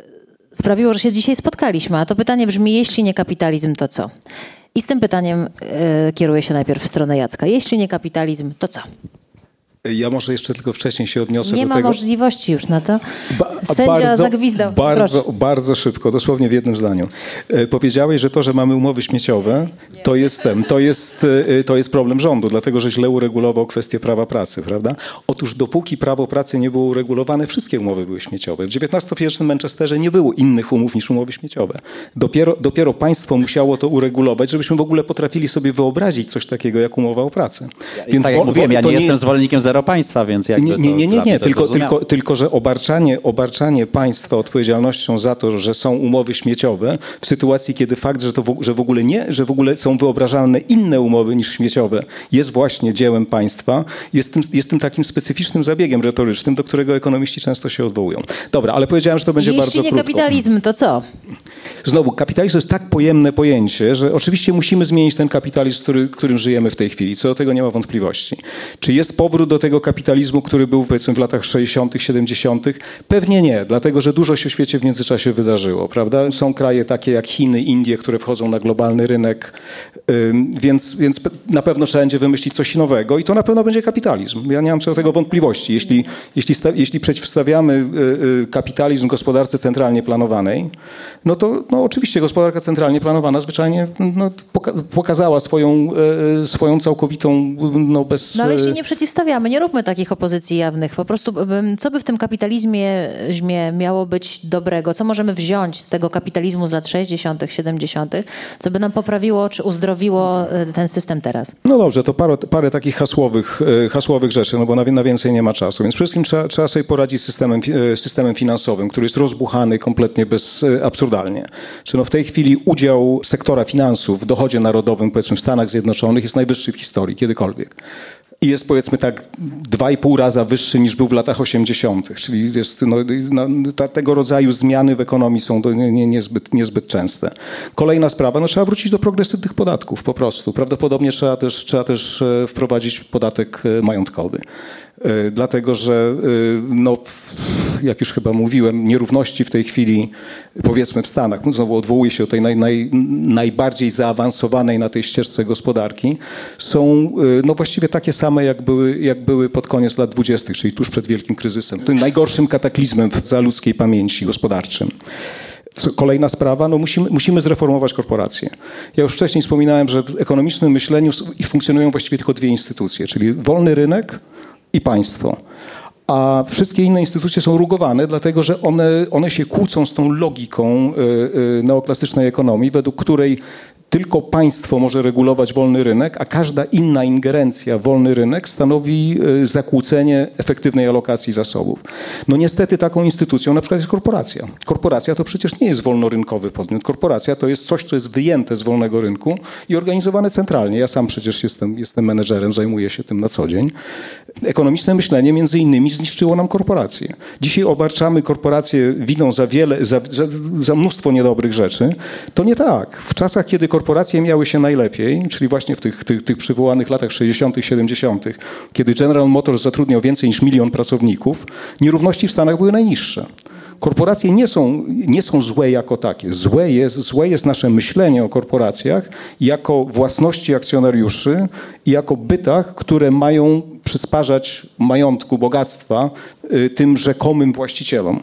sprawiło, że się dzisiaj spotkaliśmy. A to pytanie brzmi, jeśli nie kapitalizm, to co? I z tym pytaniem y, kieruję się najpierw w stronę Jacka. Jeśli nie kapitalizm, to co?
Ja może jeszcze tylko wcześniej się odniosę
Nie
do
ma
tego.
możliwości już na to.
Ba
Sędzia
bardzo,
zagwizdał.
Bardzo, bardzo szybko, dosłownie w jednym zdaniu. E, powiedziałeś, że to, że mamy umowy śmieciowe, to jest, ten, to, jest, e, to jest problem rządu, dlatego że źle uregulował kwestię prawa pracy, prawda? Otóż dopóki prawo pracy nie było uregulowane, wszystkie umowy były śmieciowe. W XIX-wiecznym Manchesterze nie było innych umów niż umowy śmieciowe. Dopiero, dopiero państwo musiało to uregulować, żebyśmy w ogóle potrafili sobie wyobrazić coś takiego jak umowa o pracę.
Więc tak jak mówiłem, ja nie, nie jestem jest... zwolennikiem zero państwa, więc jakby
nie, nie, nie, nie, nie. Tylko, tylko, tylko, że obarczanie, obarczanie państwa odpowiedzialnością za to, że są umowy śmieciowe, w sytuacji, kiedy fakt, że, to w, że w ogóle nie, że w ogóle są wyobrażalne inne umowy niż śmieciowe, jest właśnie dziełem państwa, jest tym, jest tym takim specyficznym zabiegiem retorycznym, do którego ekonomiści często się odwołują. Dobra, ale powiedziałem, że to będzie
Jeśli
bardzo
nie
krótko.
kapitalizm, to co?
Znowu, kapitalizm to jest tak pojemne pojęcie, że oczywiście musimy zmienić ten kapitalizm, który, którym żyjemy w tej chwili. Co do tego nie ma wątpliwości. Czy jest powrót do tego kapitalizmu, który był powiedzmy w latach 60., 70.? Pewnie nie, dlatego że dużo się w świecie w międzyczasie wydarzyło, prawda? Są kraje takie jak Chiny, Indie, które wchodzą na globalny rynek, więc, więc na pewno trzeba będzie wymyślić coś nowego i to na pewno będzie kapitalizm. Ja nie mam co do tego wątpliwości. Jeśli, jeśli, jeśli przeciwstawiamy y, y, kapitalizm gospodarce centralnie planowanej, no to no oczywiście gospodarka centralnie planowana zwyczajnie no, pokazała swoją, e, swoją całkowitą no, bez...
No ale jeśli nie przeciwstawiamy, nie róbmy takich opozycji jawnych. Po prostu co by w tym kapitalizmie miało być dobrego? Co możemy wziąć z tego kapitalizmu z lat 60., 70., co by nam poprawiło czy uzdrowiło e, ten system teraz?
No dobrze, to parę, parę takich hasłowych, e, hasłowych rzeczy, no bo na, na więcej nie ma czasu. Więc wszystkim trzeba, trzeba sobie poradzić z systemem, systemem finansowym, który jest rozbuchany kompletnie bez, absurdalnie. Czy no w tej chwili udział sektora finansów w dochodzie narodowym, powiedzmy w Stanach Zjednoczonych jest najwyższy w historii, kiedykolwiek i jest powiedzmy tak dwa i pół raza wyższy niż był w latach 80., czyli jest, no, no, ta, tego rodzaju zmiany w ekonomii są nie, nie, niezbyt, niezbyt częste. Kolejna sprawa, no trzeba wrócić do progresywnych podatków po prostu. Prawdopodobnie trzeba też, trzeba też e, wprowadzić podatek e, majątkowy. E, dlatego że, e, no, jak już chyba mówiłem, nierówności w tej chwili, powiedzmy w Stanach, no, znowu odwołuję się do tej naj, naj, najbardziej zaawansowanej na tej ścieżce gospodarki, są e, no, właściwie takie same, jak były, jak były pod koniec lat dwudziestych, czyli tuż przed wielkim kryzysem, tym najgorszym kataklizmem za ludzkiej pamięci gospodarczym. Kolejna sprawa, no musimy, musimy zreformować korporacje. Ja już wcześniej wspominałem, że w ekonomicznym myśleniu funkcjonują właściwie tylko dwie instytucje, czyli wolny rynek i państwo. A wszystkie inne instytucje są rugowane, dlatego że one, one się kłócą z tą logiką y, y, neoklasycznej ekonomii, według której tylko państwo może regulować wolny rynek, a każda inna ingerencja w wolny rynek stanowi y, zakłócenie efektywnej alokacji zasobów. No niestety taką instytucją na przykład jest korporacja. Korporacja to przecież nie jest wolnorynkowy podmiot. Korporacja to jest coś, co jest wyjęte z wolnego rynku i organizowane centralnie. Ja sam przecież jestem, jestem menedżerem, zajmuję się tym na co dzień. Ekonomiczne myślenie między innymi zniszczyło nam korporacje. Dzisiaj obarczamy korporacje winą za wiele, za, za, za mnóstwo niedobrych rzeczy. To nie tak. W czasach, kiedy korporacje miały się najlepiej, czyli właśnie w tych, tych, tych przywołanych latach 60., 70., kiedy General Motors zatrudniał więcej niż milion pracowników, nierówności w Stanach były najniższe. Korporacje nie są, nie są złe jako takie. Złe jest, złe jest nasze myślenie o korporacjach jako własności akcjonariuszy i jako bytach, które mają przysparzać majątku, bogactwa y, tym rzekomym właścicielom.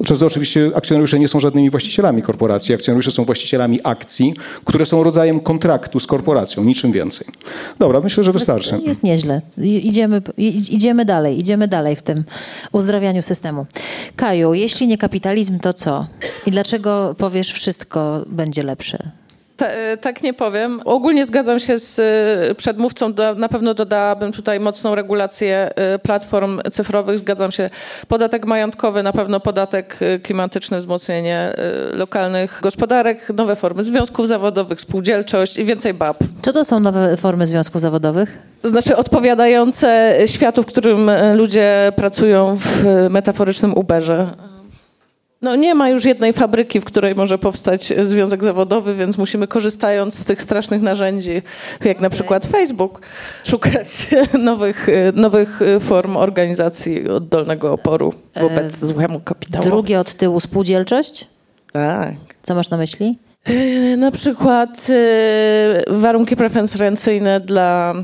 Gdy oczywiście akcjonariusze nie są żadnymi właścicielami korporacji. Akcjonariusze są właścicielami akcji, które są rodzajem kontraktu z korporacją, niczym więcej. Dobra, myślę, że wystarczy.
Jest, jest nieźle. Idziemy, idziemy dalej, idziemy dalej w tym uzdrawianiu systemu. Kaju, jeśli nie kapitalizm, to co? I dlaczego powiesz wszystko będzie lepsze?
Ta, e, tak nie powiem. Ogólnie zgadzam się z e, przedmówcą. na pewno dodałabym tutaj mocną regulację e, platform cyfrowych. Zgadzam się. Podatek majątkowy, na pewno podatek klimatyczny, wzmocnienie lokalnych gospodarek, nowe formy związków zawodowych, spółdzielczość i więcej BAP.
Co to są nowe formy związków zawodowych?
To znaczy odpowiadające światu, w którym ludzie pracują w metaforycznym Uberze. No nie ma już jednej fabryki, w której może powstać związek zawodowy, więc musimy korzystając z tych strasznych narzędzi, jak na przykład Facebook, szukać nowych, nowych form organizacji oddolnego oporu wobec e, złemu kapitałowi.
Drugie od tyłu spółdzielczość?
Tak.
Co masz na myśli?
E, na przykład e, warunki preferencyjne dla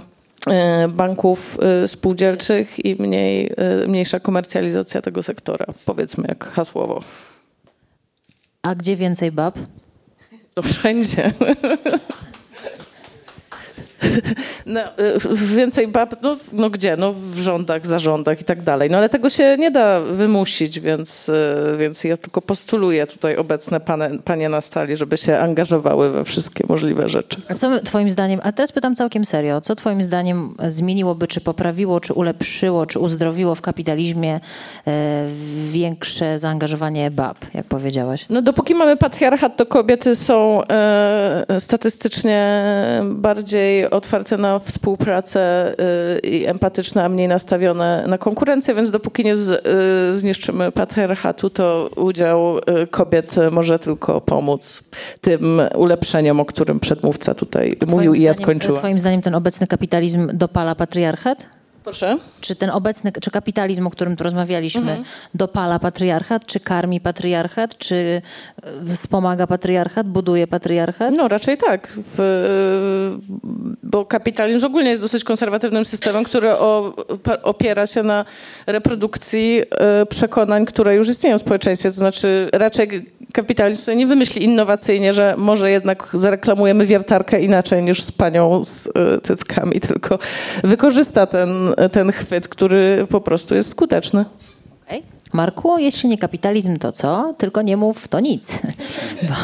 E, banków spółdzielczych i mniej, mniejsza komercjalizacja tego sektora, powiedzmy jak hasłowo.
A gdzie więcej bab?
To wszędzie. No, y, więcej bab, no, no, gdzie? No w rządach, zarządach i tak dalej. No ale tego się nie da wymusić, więc, y, więc ja tylko postuluję tutaj obecne pane, panie na stali, żeby się angażowały we wszystkie możliwe rzeczy.
A co twoim zdaniem, a teraz pytam całkiem serio, co twoim zdaniem zmieniłoby, czy poprawiło, czy ulepszyło, czy uzdrowiło w kapitalizmie e, większe zaangażowanie bab, jak powiedziałaś?
No dopóki mamy patriarchat, to kobiety są e, statystycznie bardziej otwarte na współpracę y, i empatyczne, a mniej nastawione na konkurencję, więc dopóki nie y, zniszczymy patriarchatu, to udział y, kobiet może tylko pomóc tym ulepszeniom, o którym przedmówca tutaj mówił i ja skończyłam.
Twoim zdaniem ten obecny kapitalizm dopala patriarchat?
Proszę.
Czy ten obecny, czy kapitalizm, o którym tu rozmawialiśmy, dopala patriarchat, czy karmi patriarchat, czy e, wspomaga patriarchat, buduje patriarchat?
No raczej tak, w, bo kapitalizm ogólnie jest dosyć konserwatywnym systemem, który o, opiera się na reprodukcji e, przekonań, które już istnieją w społeczeństwie. To znaczy raczej kapitalizm nie wymyśli innowacyjnie, że może jednak zareklamujemy wiertarkę inaczej niż z panią z e, cyckami, tylko wykorzysta ten, ten chwyt, który po prostu jest skuteczny.
Okej. Marku, jeśli nie kapitalizm, to co? Tylko nie mów, to nic. Bo...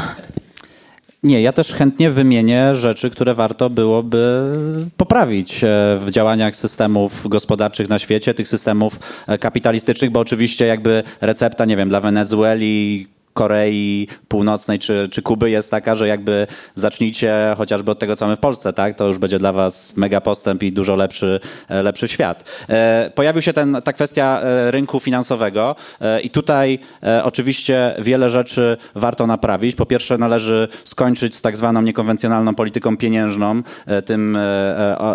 Nie, ja też chętnie wymienię rzeczy, które warto byłoby poprawić e, w działaniach systemów gospodarczych na świecie, tych systemów e, kapitalistycznych, bo oczywiście jakby recepta, nie wiem, dla Wenezueli, Korei Północnej czy, czy Kuby jest taka, że jakby zacznijcie chociażby od tego, co mamy w Polsce, tak? To już będzie dla was mega postęp i dużo lepszy, e, lepszy świat. E, pojawił się ten, ta kwestia e, rynku finansowego i tutaj oczywiście wiele rzeczy warto naprawić. Po pierwsze należy skończyć z tak zwaną niekonwencjonalną polityką pieniężną, tym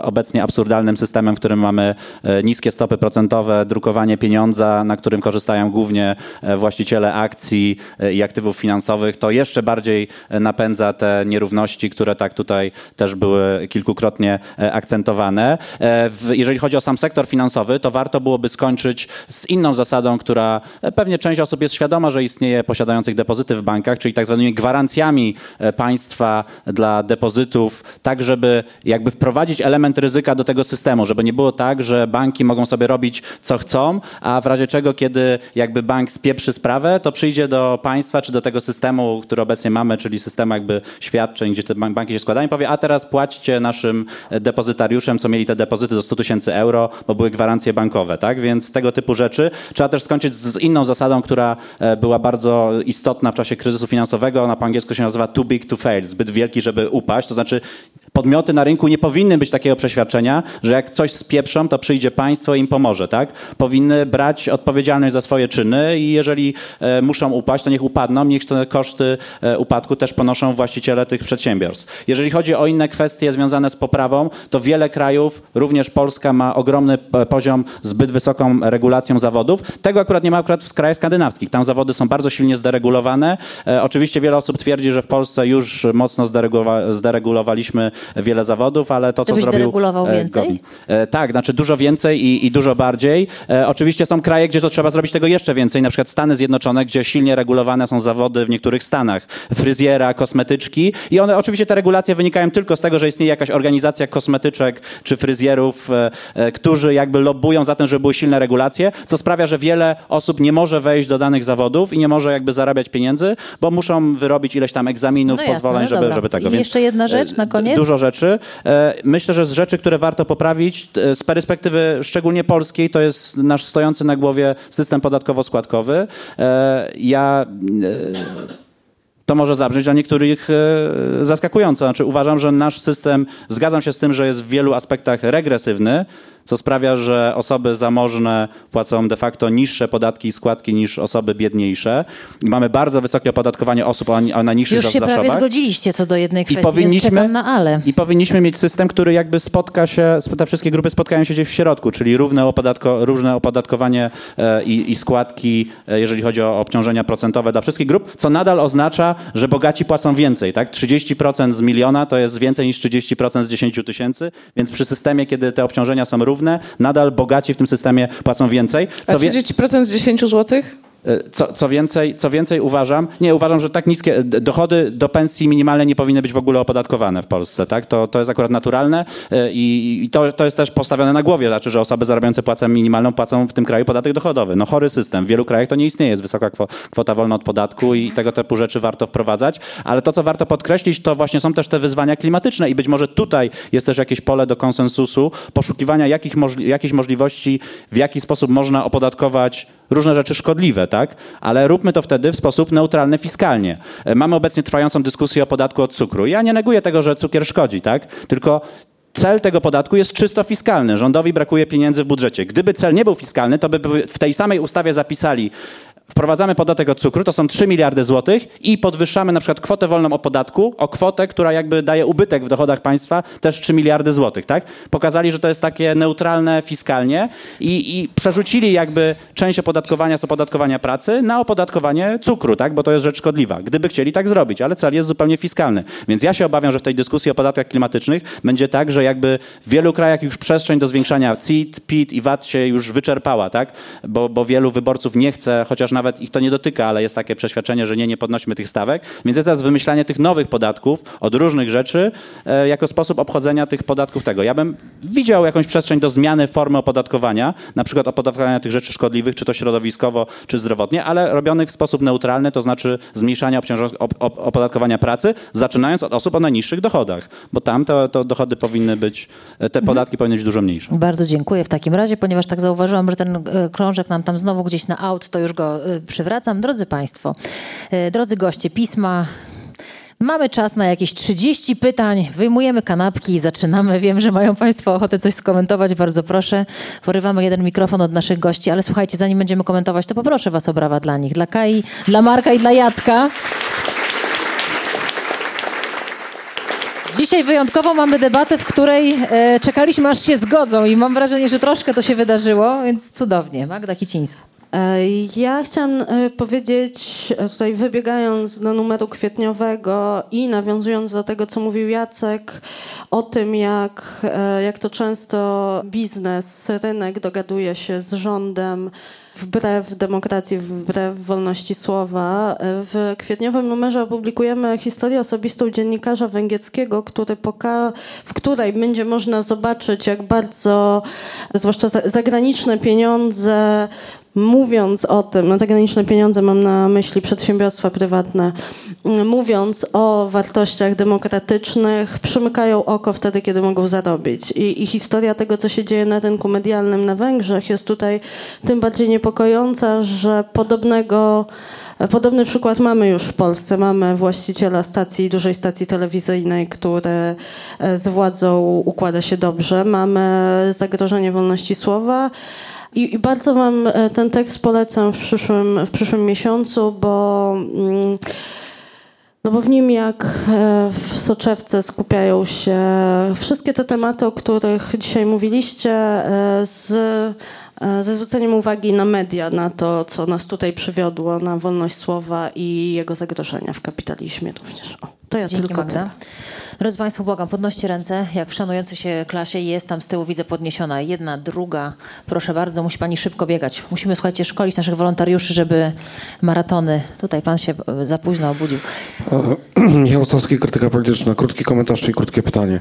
obecnie absurdalnym systemem, w którym mamy niskie stopy procentowe, drukowanie pieniądza, na którym korzystają głównie właściciele akcji i aktywów finansowych, to jeszcze bardziej e, napędza te nierówności, które tak tutaj też były kilkukrotnie e, akcentowane. E, Jeżeli chodzi o sam sektor finansowy, to warto byłoby skończyć z inną zasadą, która pewnie część osób jest świadoma, że istnieje posiadających depozyty w bankach, czyli tak zwanymi gwarancjami państwa dla depozytów, tak żeby jakby wprowadzić element ryzyka do tego systemu, żeby nie było tak, że banki mogą sobie robić co chcą, a w razie czego, kiedy jakby bank spieprzy sprawę, to przyjdzie do państwa czy do tego systemu, który obecnie mamy, czyli systemu jakby świadczeń, gdzie te ban- banki się składają powie, a teraz płaćcie naszym depozytariuszem, co mieli te depozyty do 100 tysięcy euro, bo były gwarancje bankowe, tak? Więc tego typu rzeczy. Trzeba też skończyć z inną zasadą, która e, była bardzo istotna w czasie kryzysu finansowego. Ona po angielsku się nazywa too big to fail, zbyt wielki, żeby upaść. To znaczy podmioty na rynku nie powinny być takiego przeświadczenia, że jak coś spieprzą, to przyjdzie państwo i im pomoże, tak? Powinny brać odpowiedzialność za swoje czyny i jeżeli e, muszą upaść, to niech upadną, niech te koszty e, upadku też ponoszą właściciele tych przedsiębiorstw. Jeżeli chodzi o inne kwestie związane z poprawą, to wiele krajów, również Polska ma ogromny p- poziom zbyt wysoką regulacją zawodów. Tego akurat nie ma akurat w krajach skandynawskich. Tam zawody są bardzo silnie zderegulowane. E, oczywiście wiele osób twierdzi, że w Polsce już mocno zderegulowa- zderegulowaliśmy wiele zawodów, ale to, co
Gdybyś
zrobił...
deregulował
e,
więcej?
Gobi. E, tak, znaczy dużo więcej i, i dużo bardziej. E, oczywiście są kraje, gdzie to trzeba zrobić tego jeszcze więcej, na przykład Stany Zjednoczone, gdzie silnie regulowane są zawody w niektórych stanach. Fryzjera, kosmetyczki i one, oczywiście te regulacje wynikają tylko z tego, że istnieje jakaś organizacja kosmetyczek czy fryzjerów, e, e, którzy jakby lobbują za tym, żeby były silne regulacje, co sprawia, że wiele osób nie może wejść do danych zawodów i nie może jakby zarabiać pieniędzy, bo muszą wyrobić ileś tam egzaminów,
No jasne,
pozwoleń,
no
żeby,
dobra.
żeby tego.
I jeszcze jedna rzecz na
e,
koniec.
Dużo rzeczy. Myślę, że z rzeczy, które warto poprawić, z perspektywy szczególnie polskiej, to jest nasz stojący na głowie system podatkowo-składkowy. Ja to może zabrzmieć dla niektórych e, zaskakująco. Znaczy, uważam, że nasz system, zgadzam się z tym, że jest w wielu aspektach regresywny, co sprawia, że osoby zamożne płacą de facto niższe podatki i składki niż osoby biedniejsze. I mamy bardzo wysokie opodatkowanie osób o, o najniższych
Już się prawie zgodziliście co do jednej
I
kwestii, więc
powinniśmy,
na ale.
I powinniśmy mieć system, który jakby spotka się, te wszystkie grupy spotkają się gdzieś w środku, czyli równe, opodatko, różne opodatkowanie e, i, i składki, e, jeżeli chodzi o obciążenia procentowe dla wszystkich grup, co nadal oznacza, że bogaci płacą więcej, tak? 30% z miliona to jest więcej niż 30% z 10 tysięcy, więc przy systemie, kiedy te obciążenia są równe, nadal bogaci w tym systemie płacą więcej.
A
wie-
30% z 10 złotych?
Co, co, więcej, co więcej uważam, nie uważam, że tak niskie dochody do pensji minimalnej nie powinny być w ogóle opodatkowane w Polsce, tak? To, to jest akurat naturalne e, i, i to, to jest też postawione na głowie, znaczy, że osoby zarabiające płacę minimalną płacą w tym kraju podatek dochodowy. No chory system. W wielu krajach to nie istnieje, jest wysoka kwo- kwota wolna od podatku i tego typu rzeczy warto wprowadzać, ale to, co warto podkreślić, to właśnie są też te wyzwania klimatyczne i być może tutaj jest też jakieś pole do konsensusu, poszukiwania jakich możli- jakichś możliwości, w jaki sposób można opodatkować różne rzeczy szkodliwe, tak? Ale róbmy to wtedy w sposób neutralny fiskalnie. E, Mamy obecnie trwającą dyskusję o podatku od cukru. Ja nie neguję tego, że cukier szkodzi, tak? Tylko cel tego podatku jest czysto fiskalny. Rządowi brakuje pieniędzy w budżecie. Gdyby cel nie był fiskalny, to by by w tej samej ustawie zapisali wprowadzamy podatek od cukru, to są 3 miliardy złotych i podwyższamy na przykład kwotę wolną o podatku o kwotę, która jakby daje ubytek w dochodach państwa, też 3 miliardy złotych, tak? Pokazali, że to jest takie neutralne fiskalnie i, i przerzucili jakby część opodatkowania z opodatkowania pracy na opodatkowanie cukru, tak? Bo to jest rzecz szkodliwa. Gdyby chcieli tak zrobić, ale cel jest zupełnie fiskalny. Więc ja się obawiam, że w tej dyskusji o podatkach klimatycznych będzie tak, że jakby w wielu krajach już przestrzeń do zwiększania CIT, PIT i VAT się już wyczerpała, tak? Bo, bo wielu wyborców nie chce, chociaż nawet ich to nie dotyka, ale jest takie przeświadczenie, że nie, nie podnośmy tych stawek. Więc jest teraz wymyślanie tych nowych podatków od różnych rzeczy e, jako sposób obchodzenia tych podatków tego. Ja bym widział jakąś przestrzeń do zmiany formy opodatkowania, na przykład opodatkowania tych rzeczy szkodliwych, czy to środowiskowo, czy zdrowotnie, ale robionych w sposób neutralny, to znaczy zmniejszania op, op, opodatkowania pracy, zaczynając od osób o najniższych dochodach, bo tam to, to dochody powinny być, te podatki powinny być dużo mniejsze.
Bardzo dziękuję w takim razie, ponieważ tak zauważyłam, że ten e, krążek nam tam znowu gdzieś na aut, to już go e, przywracam. Drodzy Państwo, e, drodzy goście pisma, Mamy czas na jakieś 30 pytań. Wyjmujemy kanapki i zaczynamy. Wiem, że mają Państwo ochotę coś skomentować. Bardzo proszę. Porywamy jeden mikrofon od naszych gości, ale słuchajcie, zanim będziemy komentować, to poproszę Was o brawa dla nich. Dla Kai, dla Marka i dla Jacka. Dzisiaj wyjątkowo mamy debatę, w której e, czekaliśmy, aż się zgodzą i mam wrażenie, że troszkę to się wydarzyło, więc cudownie. Magda Kicińska.
E, Ja chciałam e, powiedzieć, e, tutaj wybiegając do numeru kwietniowego i nawiązując do tego, co mówił Jacek, o tym, jak, jak to często biznes, rynek dogaduje się z rządem wbrew demokracji, wbrew wolności słowa. W kwietniowym numerze opublikujemy historię osobistą dziennikarza węgierskiego, który poka- w której będzie można zobaczyć, jak bardzo, zwłaszcza za- zagraniczne pieniądze mówiąc o tym, no zagraniczne pieniądze mam na myśli przedsiębiorstwa prywatne, mówiąc o wartościach demokratycznych, przymykają oko wtedy, kiedy mogą zarobić. I, I historia tego, co się dzieje na rynku medialnym na Węgrzech jest tutaj tym bardziej niepokojąca, że podobnego Podobny przykład mamy już w Polsce. Mamy właściciela stacji, dużej stacji telewizyjnej, który e, z władzą układa się dobrze. Mamy zagrożenie wolności słowa. I, I bardzo Wam e, ten tekst polecam w przyszłym, w przyszłym miesiącu, bo, mm, no bo w nim jak e, w soczewce skupiają się wszystkie te tematy, o których dzisiaj mówiliście, e, z, ze zwróceniem uwagi na media, na to, co nas tutaj przywiodło, na wolność słowa i jego zagrożenia w kapitalizmie również. O, to ja
Dzięki
tylko
Magda. Drodzy Państwo, błagam, podnoście ręce. Jak w szanującej się klasie jest tam z tyłu, widzę podniesiona jedna, druga. Proszę bardzo, musi Pani szybko biegać. Musimy, słuchajcie, szkolić naszych wolontariuszy, żeby maratony... Tutaj Pan się e, za późno obudził.
Michał Ostowski, krytyka polityczna. Krótki komentarz, czyli krótkie pytanie.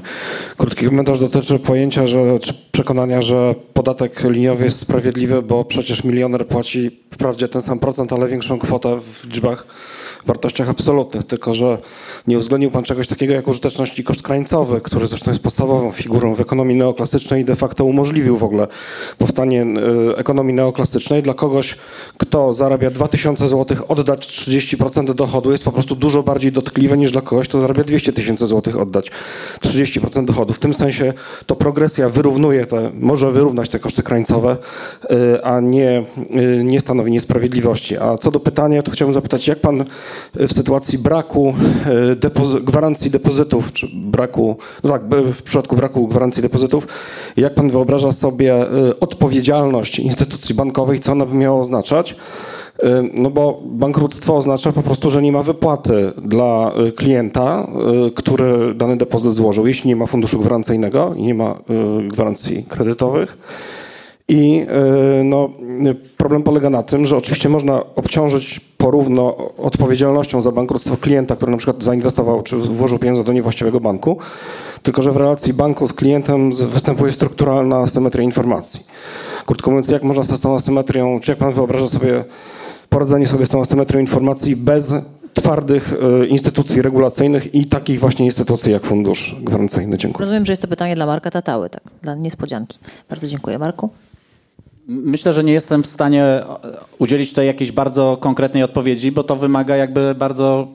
Krótki komentarz dotyczy pojęcia, że, czy przekonania, że podatek liniowy jest sprawiedliwy, bo przecież milioner płaci wprawdzie ten sam procent, ale większą kwotę w liczbach, wartościach absolutnych. Tylko, że nie uwzględnił pan czegoś takiego jak użyteczność i koszt krańcowy, który zresztą jest podstawową figurą w ekonomii neoklasycznej i de facto umożliwił w ogóle powstanie e, ekonomii neoklasycznej dla kogoś, kto zarabia 2000 zł, oddać 30% dochodu jest po prostu dużo bardziej dotkliwe niż dla kogoś, kto zarabia 200 tysięcy złotych, oddać 30% dochodu. W tym sensie to progresja wyrównuje te, może wyrównać te koszty krańcowe, y, a nie, y, nie stanowi niesprawiedliwości. A co do pytania, to chciałbym zapytać, jak pan w sytuacji braku depozy- gwarancji depozytów, czy braku, no tak, w przypadku braku gwarancji depozytów, jak pan wyobraża sobie y, odpowiedzialność instytucji bankowej, co ona by miała oznaczać? Y, No bo bankructwo oznacza po prostu, że nie ma wypłaty dla klienta, który dany depozyt złożył, jeśli nie ma funduszu gwarancyjnego i nie ma gwarancji kredytowych. I no, problem polega na tym, że oczywiście można obciążyć porówno odpowiedzialnością za bankructwo klienta, który na przykład zainwestował czy włożył pieniądze do niewłaściwego banku, tylko że w relacji banku z klientem występuje strukturalna asymetria informacji. Krótko mówiąc, jak można z tą asymetrią, czy jak pan wyobraża sobie poradzenie sobie z tą asymetrią informacji bez twardych y, instytucji regulacyjnych i takich właśnie instytucji jak Fundusz Gwarancyjny. Dziękuję.
Rozumiem, że jest to pytanie dla Marka Tatały, tak, dla niespodzianki. Bardzo dziękuję. Marku?
Myślę, że nie jestem w stanie udzielić tutaj jakiejś bardzo konkretnej odpowiedzi, bo to wymaga jakby bardzo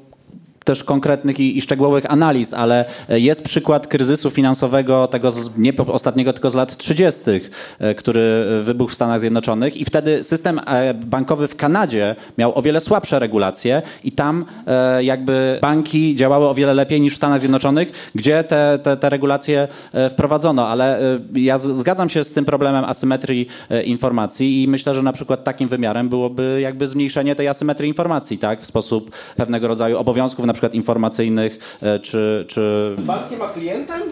też konkretnych i, i szczegółowych analiz, ale e, jest przykład kryzysu finansowego tego z, nie ostatniego, tylko z lat 30., e, który wybuchł w Stanach Zjednoczonych i wtedy system e, bankowy w Kanadzie miał o wiele słabsze regulacje i tam e, jakby banki działały o wiele lepiej niż w Stanach Zjednoczonych, gdzie te, te, te regulacje e, wprowadzono, ale e, ja zgadzam się z tym problemem asymetrii e, informacji i myślę, że na przykład takim wymiarem byłoby jakby zmniejszenie tej asymetrii informacji, tak, w sposób pewnego rodzaju obowiązków na przykład informacyjnych, e, czy, czy
klientem?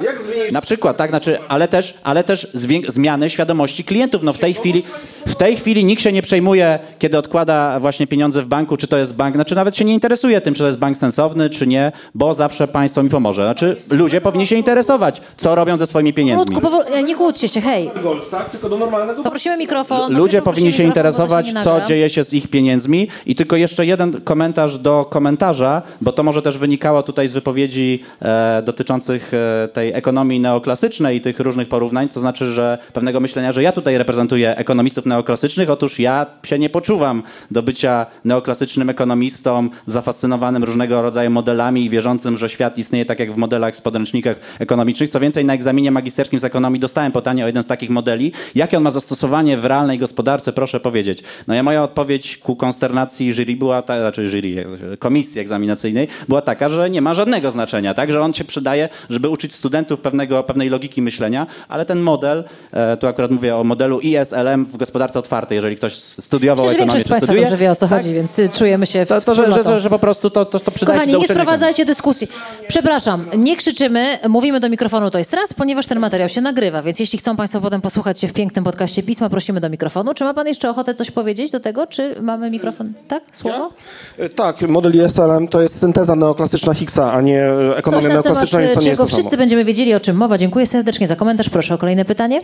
Jak zmienić?
na przykład, tak, znaczy, ale też, ale też zwię- zmiany świadomości klientów. No w tej chwili, w tej chwili nikt się nie przejmuje, kiedy odkłada właśnie pieniądze w banku, czy to jest bank, znaczy nawet się nie interesuje tym, czy to jest bank sensowny, czy nie, bo zawsze państwo mi pomoże. Znaczy, ludzie powinni się interesować, co robią ze swoimi pieniędzmi.
Powolutku, powol- nie kłóćcie się, hej.
Gold, tak? Tylko do normalnego
Poprosimy mikrofon.
Ludzie powinni się interesować, co dzieje się z ich pieniędzmi. I tylko jeszcze jeden komentarz do komentarza, bo to może też wynikało tutaj z wypowiedzi e, dotyczących e, tej ekonomii neoklasycznej i tych różnych porównań. To znaczy, że pewnego myślenia, że ja tutaj reprezentuję ekonomistów neoklasycznych. Otóż ja się nie poczuwam do bycia neoklasycznym ekonomistą, zafascynowanym różnego rodzaju modelami i wierzącym, że świat istnieje tak jak w modelach z podręcznikach ekonomicznych. Co więcej, na egzaminie magisterskim z ekonomii dostałem pytanie o jeden z takich modeli. Jakie on ma zastosowanie w realnej gospodarce, proszę powiedzieć. No ja moja odpowiedź ku konsternacji jury była, ta, znaczy jury, komisji egzaminacyjnej, była taka, że nie ma żadnego znaczenia, tak? Że on się przydaje, żeby uczyć studentów pewnego, pewnej logiki myślenia, ale ten model, e, tu akurat mówię o modelu ISLM w gospodarce otwartej, jeżeli ktoś studiował
Przecież
ekonomię, czy
Państwa
studiuje.
dobrze wie, o co
tak?
chodzi, więc czujemy się
To, to że, że, że, że po prostu to, to, to przydaje
Kochani,
się do
nie sprowadzajcie dyskusji. Przepraszam, nie krzyczymy, mówimy do mikrofonu to jest raz, ponieważ ten materiał się nagrywa, więc jeśli chcą Państwo potem posłuchać się w pięknym podcaście Pisma, prosimy do mikrofonu. Czy ma Pan jeszcze ochotę coś powiedzieć do tego, czy mamy mikrofon? Tak? Słowo?
E, Tak, model ISLM to jest synteza neoklasyczna Higgsa, a nie e, ekonomia
temat,
neoklasyczna, więc to nie jest to samo.
wszyscy wiedzieli, o czym mowa. Dziękuję serdecznie za komentarz. Proszę o kolejne pytanie.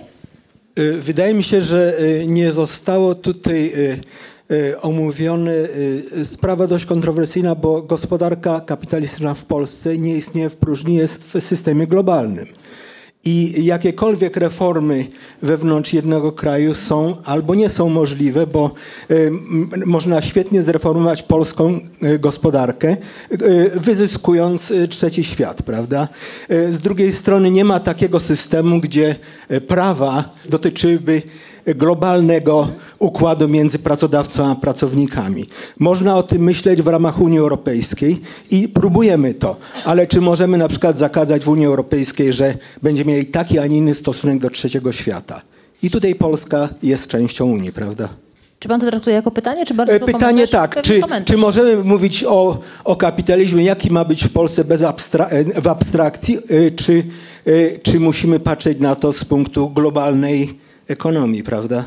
Y, Wydaje mi się, że y, nie zostało tutaj y, omówione sprawa dość kontrowersyjna, bo gospodarka kapitalistyczna w Polsce nie istnieje w próżni, jest w systemie globalnym. I jakiekolwiek reformy wewnątrz jednego kraju są albo nie są możliwe, bo y, można świetnie zreformować polską y, gospodarkę, y, wyzyskując trzeci świat, prawda? Z drugiej strony nie ma takiego systemu, gdzie prawa dotyczyłyby globalnego układu między pracodawcą a pracownikami. Można o tym myśleć w ramach Unii Europejskiej i próbujemy to, ale czy możemy na przykład zakazać w Unii Europejskiej, że będziemy mieli taki, a nie inny stosunek do trzeciego świata? I tutaj Polska jest częścią Unii, prawda?
Czy Pan to traktuje jako pytanie, czy bardziej
Pytanie tak, czy, czy możemy mówić o, o kapitalizmie, jaki ma być w Polsce bez abstra- e, w abstrakcji, e, czy, e, czy musimy patrzeć na to z punktu globalnej ekonomii, prawda?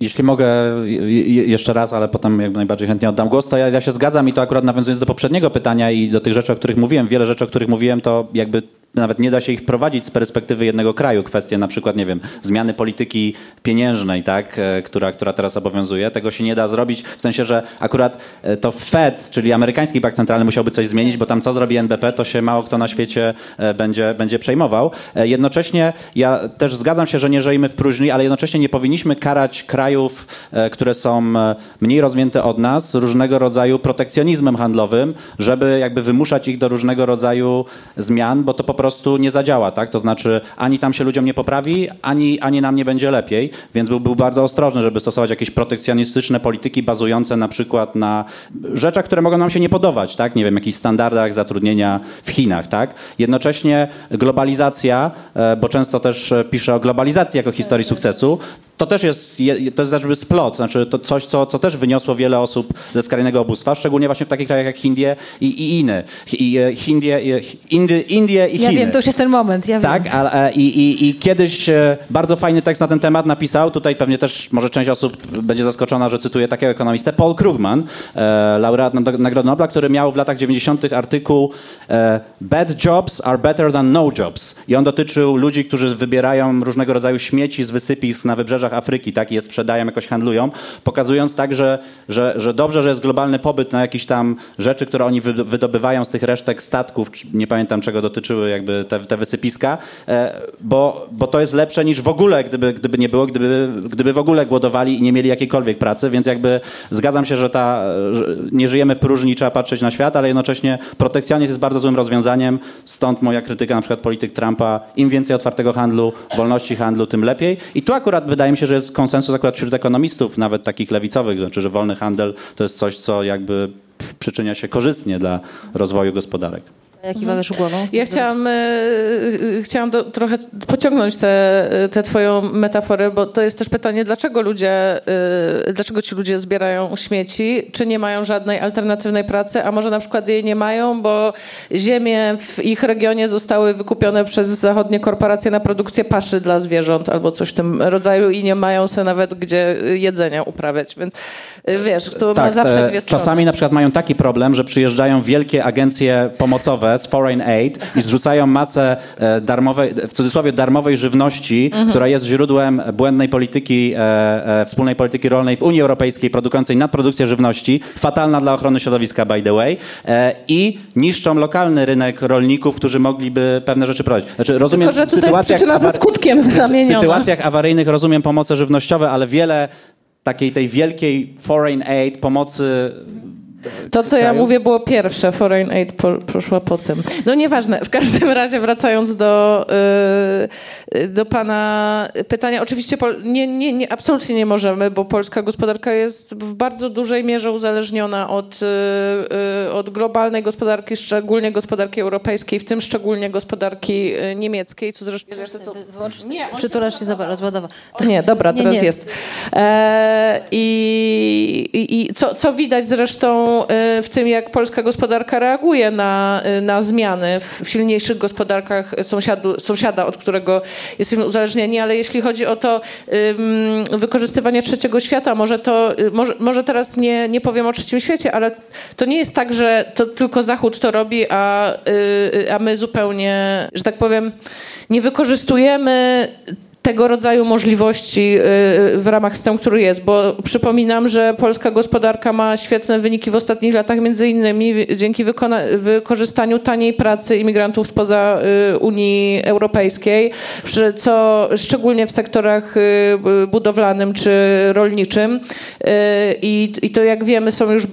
Jeśli mogę je- je- jeszcze raz, ale potem jak najbardziej chętnie oddam głos, to ja, ja się zgadzam i to akurat nawiązując do poprzedniego pytania i do tych rzeczy, o których mówiłem, wiele rzeczy, o których mówiłem, to jakby nawet nie da się ich wprowadzić z perspektywy jednego kraju. Kwestie na przykład, nie wiem, zmiany polityki pieniężnej, tak, e, która, która teraz obowiązuje. Tego się nie da zrobić, w sensie, że akurat e, to Fed, czyli amerykański bank centralny musiałby coś zmienić, bo tam co zrobi NBP, to się mało kto na świecie e, będzie, będzie przejmował. Jednocześnie ja też zgadzam się, że nie żyjemy w próżni, ale jednocześnie nie powinniśmy karać krajów, które są mniej rozwinięte od nas, różnego rodzaju protekcjonizmem handlowym, żeby jakby wymuszać ich do różnego rodzaju zmian, bo to po prostu nie zadziała, tak? To znaczy ani tam się ludziom nie poprawi, ani, ani nam nie będzie lepiej, więc był, był bardzo ostrożny, żeby stosować jakieś protekcjonistyczne polityki bazujące na przykład na rzeczach, które mogą nam się nie podobać, tak? Nie wiem, jakichś standardach zatrudnienia w Chinach, tak? Jednocześnie globalizacja, e, bo często też e, piszę o globalizacji jako historii sukcesu, to też jest, je- to jest jakby splot, znaczy to coś, co, co też wyniosło wiele osób ze skrajnego ubóstwa, szczególnie właśnie w takich krajach jak Indie i, i Chiny. I, e, Indie, Indie i
Ja
Chiny.
wiem, to już jest ten moment, ja
Tak,
wiem.
i, i, i kiedyś e, bardzo fajny tekst na ten temat napisał, tutaj pewnie też może część osób będzie zaskoczona, że cytuję takiego ekonomistę, Paul Krugman, e, laureat Nag- Nagrody Nobla, który miał w latach 90. artykuł e, Bad jobs are better than no jobs. I on dotyczył ludzi, którzy wybierają różnego rodzaju śmieci z wysypisk na wybrzeżach Afryki, tak, i je sprzedają, jakoś handlują, pokazując tak, że, że, że dobrze, że jest globalny pobyt na jakieś tam rzeczy, które oni wy- wydobywają z tych resztek statków, nie pamiętam czego dotyczyły, jak jakby te, te wysypiska, e, bo, bo to jest lepsze niż w ogóle, gdyby, gdyby nie było, gdyby, gdyby w ogóle głodowali i nie mieli jakiejkolwiek pracy, więc jakby zgadzam się, że, ta, że nie żyjemy w próżni, trzeba patrzeć na świat, ale jednocześnie protekcjonizm jest bardzo złym rozwiązaniem, stąd moja krytyka na przykład polityk Trumpa, im więcej otwartego handlu, wolności handlu, tym lepiej. I tu akurat wydaje mi się, że jest konsensus akurat wśród ekonomistów, nawet takich lewicowych, znaczy, że wolny handel to jest coś, co jakby przyczynia się korzystnie dla rozwoju gospodarek.
Głową?
Ja chciałam, e, e, chciałam do, trochę pociągnąć tę te, twoją metaforę, bo to jest też pytanie, dlaczego ludzie, e, dlaczego ci ludzie zbierają śmieci, czy nie mają żadnej alternatywnej pracy, a może na przykład jej nie mają, bo ziemie w ich regionie zostały wykupione przez zachodnie korporacje na produkcję paszy dla zwierząt albo coś w tym rodzaju i nie mają sobie nawet gdzie jedzenia uprawiać, więc wiesz, to
tak,
ma zawsze dwie strony.
Czasami na przykład mają taki problem, że przyjeżdżają wielkie agencje pomocowe z Foreign Aid i zrzucają masę e, darmowej, w cudzysłowie darmowej żywności, mhm. która jest źródłem błędnej polityki, e, e, wspólnej polityki rolnej w Unii Europejskiej, produkującej nadprodukcję żywności, fatalna dla ochrony środowiska, by the way, i niszczą lokalny rynek rolników, którzy mogliby pewne rzeczy prowadzić. Znaczy, rozumiem,
Tylko, że tutaj jest przyczyna ze skutkiem
W sytuacjach awaryjnych rozumiem pomoce żywnościowe, ale wiele takiej tej wielkiej foreign aid, pomocy
to, co ja mówię, było pierwsze. Foreign Aid po, poszła po tym. No nieważne. W każdym razie wracając do, yy, do pana pytania. Oczywiście nie, nie, nie, absolutnie nie możemy, bo polska gospodarka jest w bardzo dużej mierze uzależniona od, yy, od globalnej gospodarki, szczególnie gospodarki europejskiej, w tym szczególnie gospodarki y, niemieckiej, co zresztą...
Nie, przytulasz się za rozładowa.
To nie, dobra, nie, teraz nie. jest. E, I i co, co widać zresztą Y, w tym, jak polska gospodarka reaguje na, y, na zmiany. W silniejszych gospodarkach sąsiadu, sąsiada, od którego jesteśmy uzależnieni, ale jeśli chodzi o to wykorzystywanie trzeciego świata, może to, y, może, może teraz nie, nie powiem o trzecim świecie, ale to nie jest tak, że to tylko Zachód to robi, a, a my zupełnie, że tak powiem, nie wykorzystujemy tego rodzaju możliwości y, w ramach systemu, który jest, bo przypominam, że polska gospodarka ma świetne wyniki w ostatnich latach, między innymi dzięki wykorzystaniu taniej pracy imigrantów spoza y, Unii Europejskiej, co szczególnie w sektorach y, budowlanym czy rolniczym. I, i to jak wiemy są już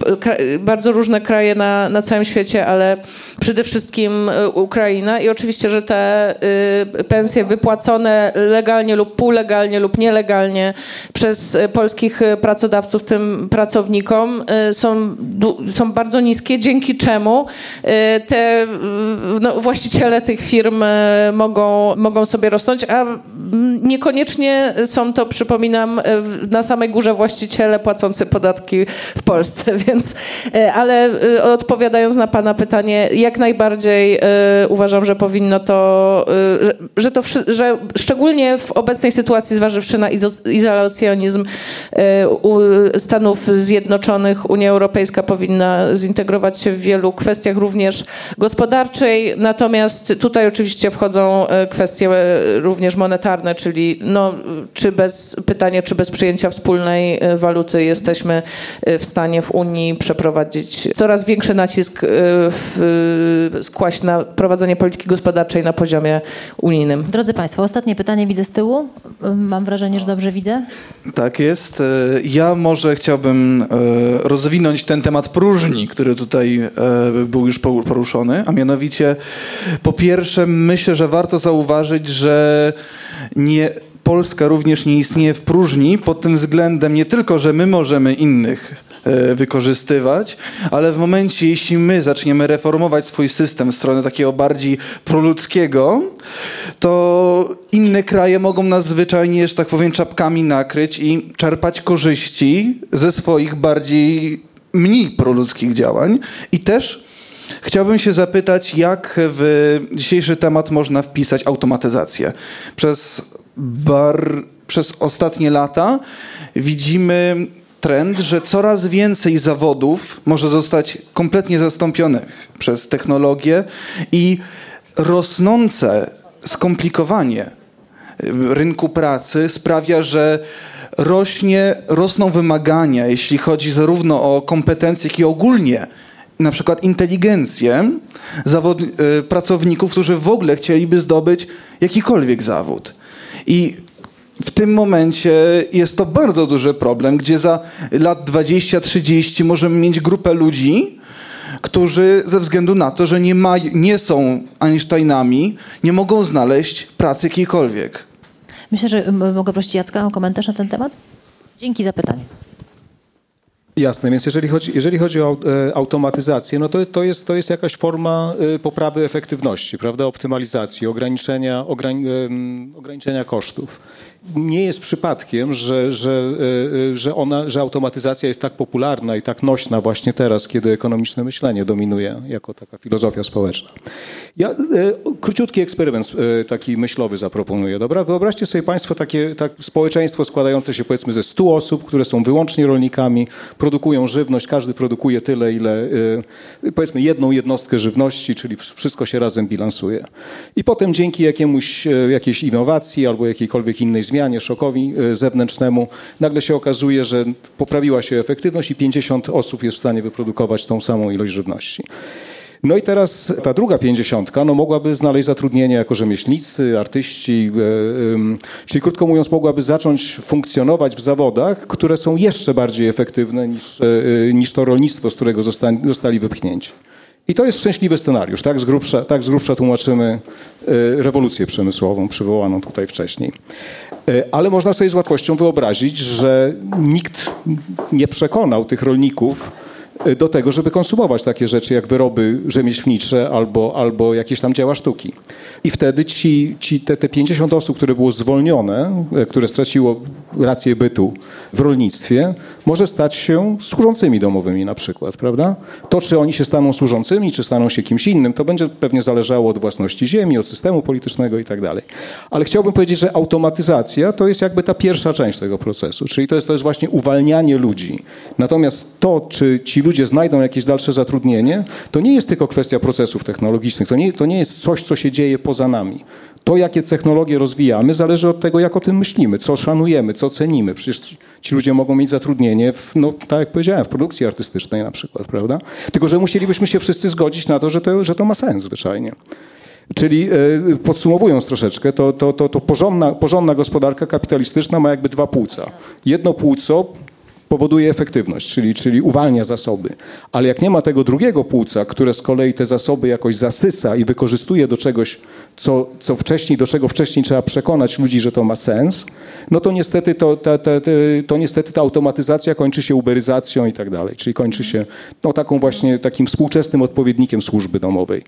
bardzo różne kraje na, na całym świecie, ale przede wszystkim Ukraina i oczywiście, że te pensje wypłacone legalnie legalnie lub półlegalnie lub nielegalnie przez e, polskich e, pracodawców, tym pracownikom, e, są, są bardzo niskie, dzięki czemu te no, właściciele tych firm mogą, mogą sobie rosnąć, a niekoniecznie są to, przypominam, na samej górze właściciele płacący podatki w Polsce, więc ale odpowiadając na Pana pytanie, jak najbardziej uważam, że powinno to, że, że to, że szczególnie w w obecnej sytuacji, zważywszy na izolacjonizm e, Stanów Zjednoczonych, Unia Europejska powinna zintegrować się w wielu kwestiach, również gospodarczej. Natomiast tutaj oczywiście wchodzą e, kwestie e, również monetarne, czyli no, czy bez, pytanie, czy bez przyjęcia wspólnej waluty jesteśmy w stanie w Unii przeprowadzić coraz większy nacisk w, skłaść na prowadzenie polityki gospodarczej na poziomie unijnym.
Drodzy Państwo, ostatnie pytanie widzę z tyłu. Mam wrażenie, że dobrze widzę.
Tak jest. E, ja może chciałbym e, rozwinąć ten temat próżni, który tutaj e, był już poruszony, a mianowicie po pierwsze myślę, że warto zauważyć, że nie Polska również nie istnieje w próżni pod tym względem nie tylko, że my możemy innych wykorzystywać, ale w momencie, jeśli my zaczniemy reformować swój system w stronę takiego bardziej proludzkiego, to inne kraje mogą nas zwyczajnie, że tak powiem, czapkami nakryć i czerpać korzyści ze swoich bardziej mniej proludzkich działań i też Chciałbym się zapytać, jak w dzisiejszy temat można wpisać automatyzację. Przez, bar, przez ostatnie lata widzimy trend, że coraz więcej zawodów może zostać kompletnie zastąpionych przez technologię i rosnące skomplikowanie rynku pracy sprawia, że rośnie, rosną wymagania, jeśli chodzi zarówno o kompetencje, jak i ogólnie na przykład inteligencję zawod, y, pracowników, którzy w ogóle chcieliby zdobyć jakikolwiek zawód. I w tym momencie jest to bardzo duży problem, gdzie za lat 20-30 możemy mieć grupę ludzi, którzy ze względu na to, że nie, ma, nie są Einsteinami, nie mogą znaleźć pracy jakiejkolwiek.
Myślę, że mogę prosić Jacka o komentarz na ten temat? Dzięki za pytanie.
Jasne, więc jeżeli chodzi, jeżeli chodzi o e, automatyzację, no to, to, jest, to jest jakaś forma e, poprawy efektywności, prawda, optymalizacji, ograniczenia, ograni, ograniczenia kosztów. Nie jest przypadkiem, że, że, e, e, że, ona, że automatyzacja jest tak popularna i tak nośna właśnie teraz, kiedy ekonomiczne myślenie dominuje jako taka filozofia społeczna. Ja e, króciutki eksperyment taki myślowy zaproponuję, dobra? Wyobraźcie sobie Państwo takie tak, społeczeństwo składające się powiedzmy ze 100 osób, które są wyłącznie rolnikami, produkują żywność, każdy produkuje tyle, ile powiedzmy jedną jednostkę żywności, czyli wszystko się razem bilansuje. I potem dzięki jakiemuś, jakiejś innowacji albo jakiejkolwiek innej zmianie, szokowi e, zewnętrznemu, nagle się okazuje, że poprawiła się efektywność i 50 osób jest w stanie wyprodukować tą samą ilość żywności. No i teraz ta druga pięćdziesiątka no mogłaby znaleźć zatrudnienie jako rzemieślnicy, artyści, e, czyli krótko mówiąc mogłaby zacząć funkcjonować w zawodach, które są jeszcze bardziej efektywne niż, e, niż to rolnictwo, z którego zostali, wypchnięci. I to jest szczęśliwy scenariusz. Tak z grubsza, tak z grubsza tłumaczymy rewolucję przemysłową przywołaną tutaj wcześniej. E, Ale można sobie z łatwością wyobrazić, że nikt nie przekonał tych rolników e, do tego, żeby konsumować takie rzeczy jak wyroby rzemieślnicze albo, albo jakieś tam dzieła sztuki. I wtedy ci, ci te, te 50 osób, które było zwolnione, e, które straciło rację bytu w rolnictwie, może stać się służącymi domowymi na przykład, prawda? To, czy oni się staną służącymi, czy staną się kimś innym, to będzie pewnie zależało od własności ziemi, od systemu politycznego i tak dalej. Ale chciałbym powiedzieć, że automatyzacja to jest jakby ta pierwsza część tego procesu, czyli to jest, to jest właśnie uwalnianie ludzi. Natomiast to, czy ci ludzie znajdą jakieś dalsze zatrudnienie, to nie jest tylko kwestia procesów technologicznych, to nie, to nie jest coś, co się dzieje poza nami. To, jakie technologie rozwijamy, zależy od tego, jak o tym myślimy, co szanujemy, co cenimy. Przecież ci- ludzie mogą mieć zatrudnienie, w, no, tak jak powiedziałem, w produkcji artystycznej na przykład, prawda? Tylko, że musielibyśmy się wszyscy zgodzić na to, że to, że to ma sens zwyczajnie. Czyli e, podsumowując troszeczkę, to, to, to, to porządna, porządna gospodarka kapitalistyczna ma jakby dwa płuca. Jedno płuco powoduje efektywność, czyli, czyli uwalnia zasoby. Ale jak nie ma tego drugiego płuca, które z kolei te zasoby jakoś zasysa i wykorzystuje do czegoś, co, co wcześniej, do czego wcześniej trzeba przekonać ludzi, że to ma sens, no to niestety, to, ta, to niestety ta automatyzacja kończy się uberyzacją i tak dalej. Czyli kończy się no, taką właśnie takim współczesnym odpowiednikiem służby domowej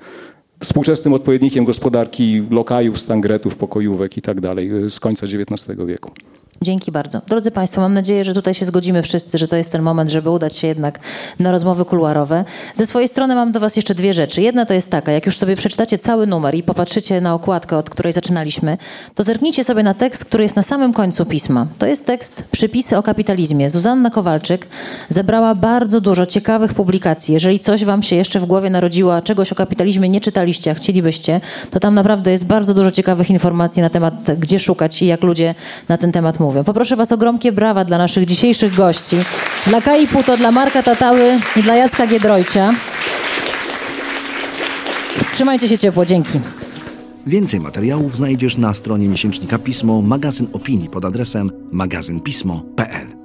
współczesnym odpowiednikiem gospodarki lokajów, stangretów, pokojówek i tak dalej z końca XIX wieku.
Dzięki bardzo. Drodzy Państwo, mam nadzieję, że tutaj się zgodzimy wszyscy, że to jest ten moment, żeby udać się jednak na rozmowy kuluarowe. Ze swojej strony mam do Was jeszcze dwie rzeczy. Jedna to jest taka, jak już sobie przeczytacie cały numer i popatrzycie na okładkę, od której zaczynaliśmy, to zerknijcie sobie na tekst, który jest na samym końcu pisma. To jest tekst Przypisy o kapitalizmie. Zuzanna Kowalczyk zebrała bardzo dużo ciekawych publikacji. Jeżeli coś Wam się jeszcze w głowie narodziło, a czegoś o kapitalizmie nie czytaliście, a chcielibyście, to tam naprawdę jest bardzo dużo ciekawych informacji na temat, gdzie szukać i jak ludzie na ten temat mówią. Poproszę Was o gromkie brawa dla naszych dzisiejszych gości. Dla Kai Puto, dla Marka Tatały i dla Jacka Giedroycia. Trzymajcie się ciepło, dzięki.
Więcej materiałów znajdziesz na stronie miesięcznika Pismo, magazyn opinii pod adresem magazynpismo.pl.